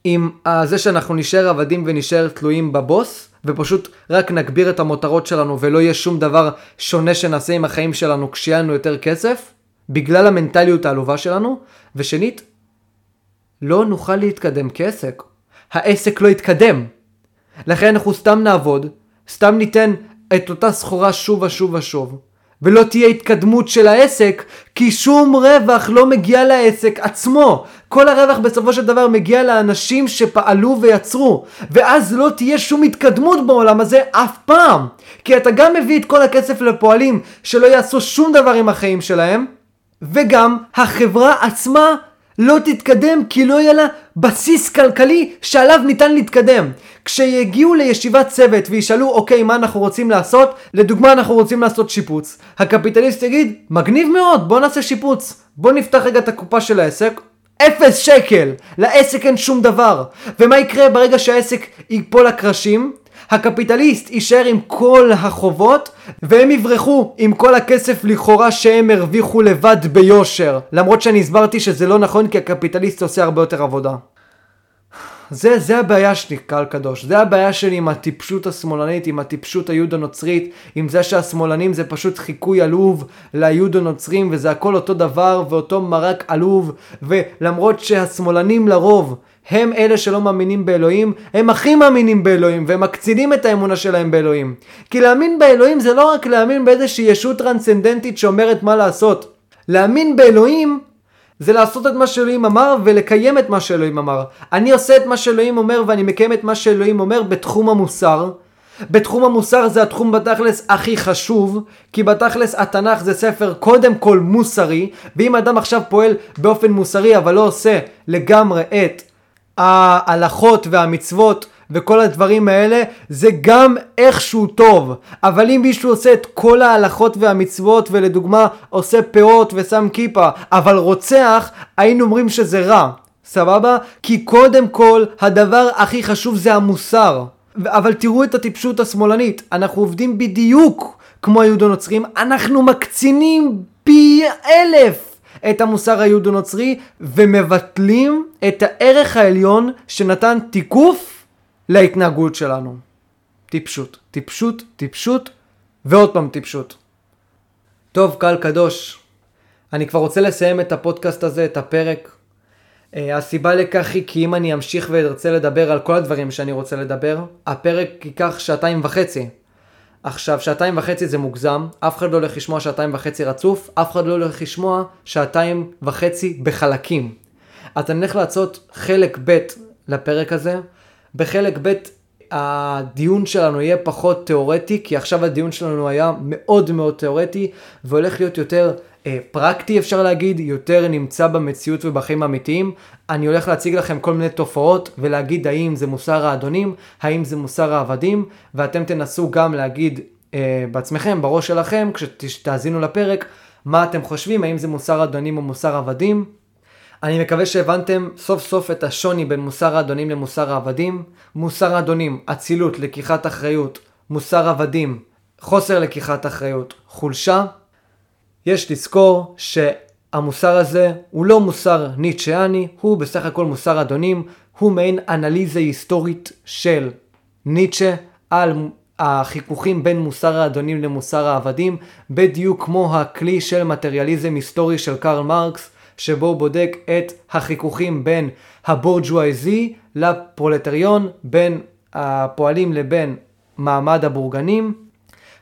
עם זה שאנחנו נשאר עבדים ונשאר תלויים בבוס, ופשוט רק נגביר את המותרות שלנו ולא יהיה שום דבר שונה שנעשה עם החיים שלנו כשיהיה לנו יותר כסף, בגלל המנטליות העלובה שלנו, ושנית, לא נוכל להתקדם כעסק. העסק לא יתקדם. לכן אנחנו סתם נעבוד, סתם ניתן את אותה סחורה שוב ושוב ושוב, ולא תהיה התקדמות של העסק, כי שום רווח לא מגיע לעסק עצמו. כל הרווח בסופו של דבר מגיע לאנשים שפעלו ויצרו, ואז לא תהיה שום התקדמות בעולם הזה אף פעם. כי אתה גם מביא את כל הכסף לפועלים שלא יעשו שום דבר עם החיים שלהם, וגם החברה עצמה לא תתקדם כי לא יהיה לה בסיס כלכלי שעליו ניתן להתקדם. כשיגיעו לישיבת צוות וישאלו אוקיי מה אנחנו רוצים לעשות, לדוגמה אנחנו רוצים לעשות שיפוץ, הקפיטליסט יגיד מגניב מאוד בוא נעשה שיפוץ, בוא נפתח רגע את הקופה של העסק, אפס שקל, לעסק אין שום דבר. ומה יקרה ברגע שהעסק ייפול לקרשים? הקפיטליסט יישאר עם כל החובות והם יברחו עם כל הכסף לכאורה שהם הרוויחו לבד ביושר. למרות שאני הסברתי שזה לא נכון כי הקפיטליסט עושה הרבה יותר עבודה. זה, זה הבעיה שלי, קהל קדוש. זה הבעיה שלי עם הטיפשות השמאלנית, עם הטיפשות היהודו-נוצרית, עם זה שהשמאלנים זה פשוט חיקוי עלוב ליהודו-נוצרים, וזה הכל אותו דבר ואותו מרק עלוב, ולמרות שהשמאלנים לרוב הם אלה שלא מאמינים באלוהים, הם הכי מאמינים באלוהים, והם מקצינים את האמונה שלהם באלוהים. כי להאמין באלוהים זה לא רק להאמין באיזושהי ישות טרנסצנדנטית שאומרת מה לעשות. להאמין באלוהים זה לעשות את מה שאלוהים אמר ולקיים את מה שאלוהים אמר. אני עושה את מה שאלוהים אומר ואני מקיים את מה שאלוהים אומר בתחום המוסר. בתחום המוסר זה התחום בתכלס הכי חשוב, כי בתכלס התנ"ך זה ספר קודם כל מוסרי, ואם אדם עכשיו פועל באופן מוסרי אבל לא עושה לגמרי את ההלכות והמצוות וכל הדברים האלה זה גם איכשהו טוב. אבל אם מישהו עושה את כל ההלכות והמצוות ולדוגמה עושה פאות ושם כיפה אבל רוצח היינו אומרים שזה רע. סבבה? כי קודם כל הדבר הכי חשוב זה המוסר. אבל תראו את הטיפשות השמאלנית. אנחנו עובדים בדיוק כמו היהודו נוצרים. אנחנו מקצינים פי אלף את המוסר היהודו-נוצרי ומבטלים את הערך העליון שנתן תיקוף להתנהגות שלנו. טיפשות, טיפשות, טיפשות ועוד פעם טיפשות. טוב, קהל קדוש, אני כבר רוצה לסיים את הפודקאסט הזה, את הפרק. Uh, הסיבה לכך היא כי אם אני אמשיך וארצה לדבר על כל הדברים שאני רוצה לדבר, הפרק ייקח שעתיים וחצי. עכשיו, שעתיים וחצי זה מוגזם, אף אחד לא הולך לשמוע שעתיים וחצי רצוף, אף אחד לא הולך לשמוע שעתיים וחצי בחלקים. אז אני הולך לעשות חלק ב' לפרק הזה. בחלק ב' הדיון שלנו יהיה פחות תיאורטי, כי עכשיו הדיון שלנו היה מאוד מאוד תיאורטי, והולך להיות יותר אה, פרקטי אפשר להגיד, יותר נמצא במציאות ובחיים האמיתיים. אני הולך להציג לכם כל מיני תופעות ולהגיד האם זה מוסר האדונים, האם זה מוסר העבדים, ואתם תנסו גם להגיד אה, בעצמכם, בראש שלכם, כשתאזינו לפרק, מה אתם חושבים, האם זה מוסר אדונים או מוסר עבדים. אני מקווה שהבנתם סוף סוף את השוני בין מוסר האדונים למוסר העבדים. מוסר האדונים, אצילות, לקיחת אחריות, מוסר עבדים, חוסר לקיחת אחריות, חולשה. יש לזכור שהמוסר הזה הוא לא מוסר ניטשיאני, הוא בסך הכל מוסר אדונים, הוא מעין אנליזה היסטורית של ניטשה על החיכוכים בין מוסר האדונים למוסר העבדים, בדיוק כמו הכלי של מטריאליזם היסטורי של קרל מרקס, שבו הוא בודק את החיכוכים בין הבורג'ואיזי לפרולטריון, בין הפועלים לבין מעמד הבורגנים.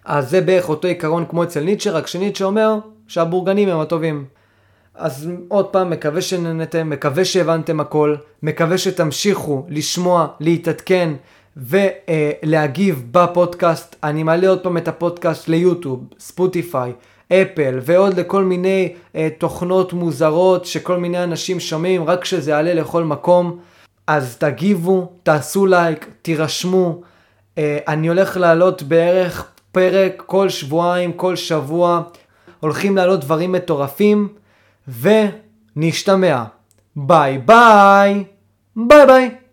אז זה בערך אותו עיקרון כמו אצל ניטשה, רק שניטשה אומר שהבורגנים הם הטובים. אז עוד פעם, מקווה שנהנתם, מקווה שהבנתם הכל, מקווה שתמשיכו לשמוע, להתעדכן ולהגיב בפודקאסט. אני מעלה עוד פעם את הפודקאסט ליוטיוב, ספוטיפיי, אפל ועוד לכל מיני אה, תוכנות מוזרות שכל מיני אנשים שומעים רק כשזה יעלה לכל מקום. אז תגיבו, תעשו לייק, תירשמו. אה, אני הולך לעלות בערך פרק כל שבועיים, כל שבוע. הולכים לעלות דברים מטורפים. ונשתמע. ביי ביי. ביי ביי.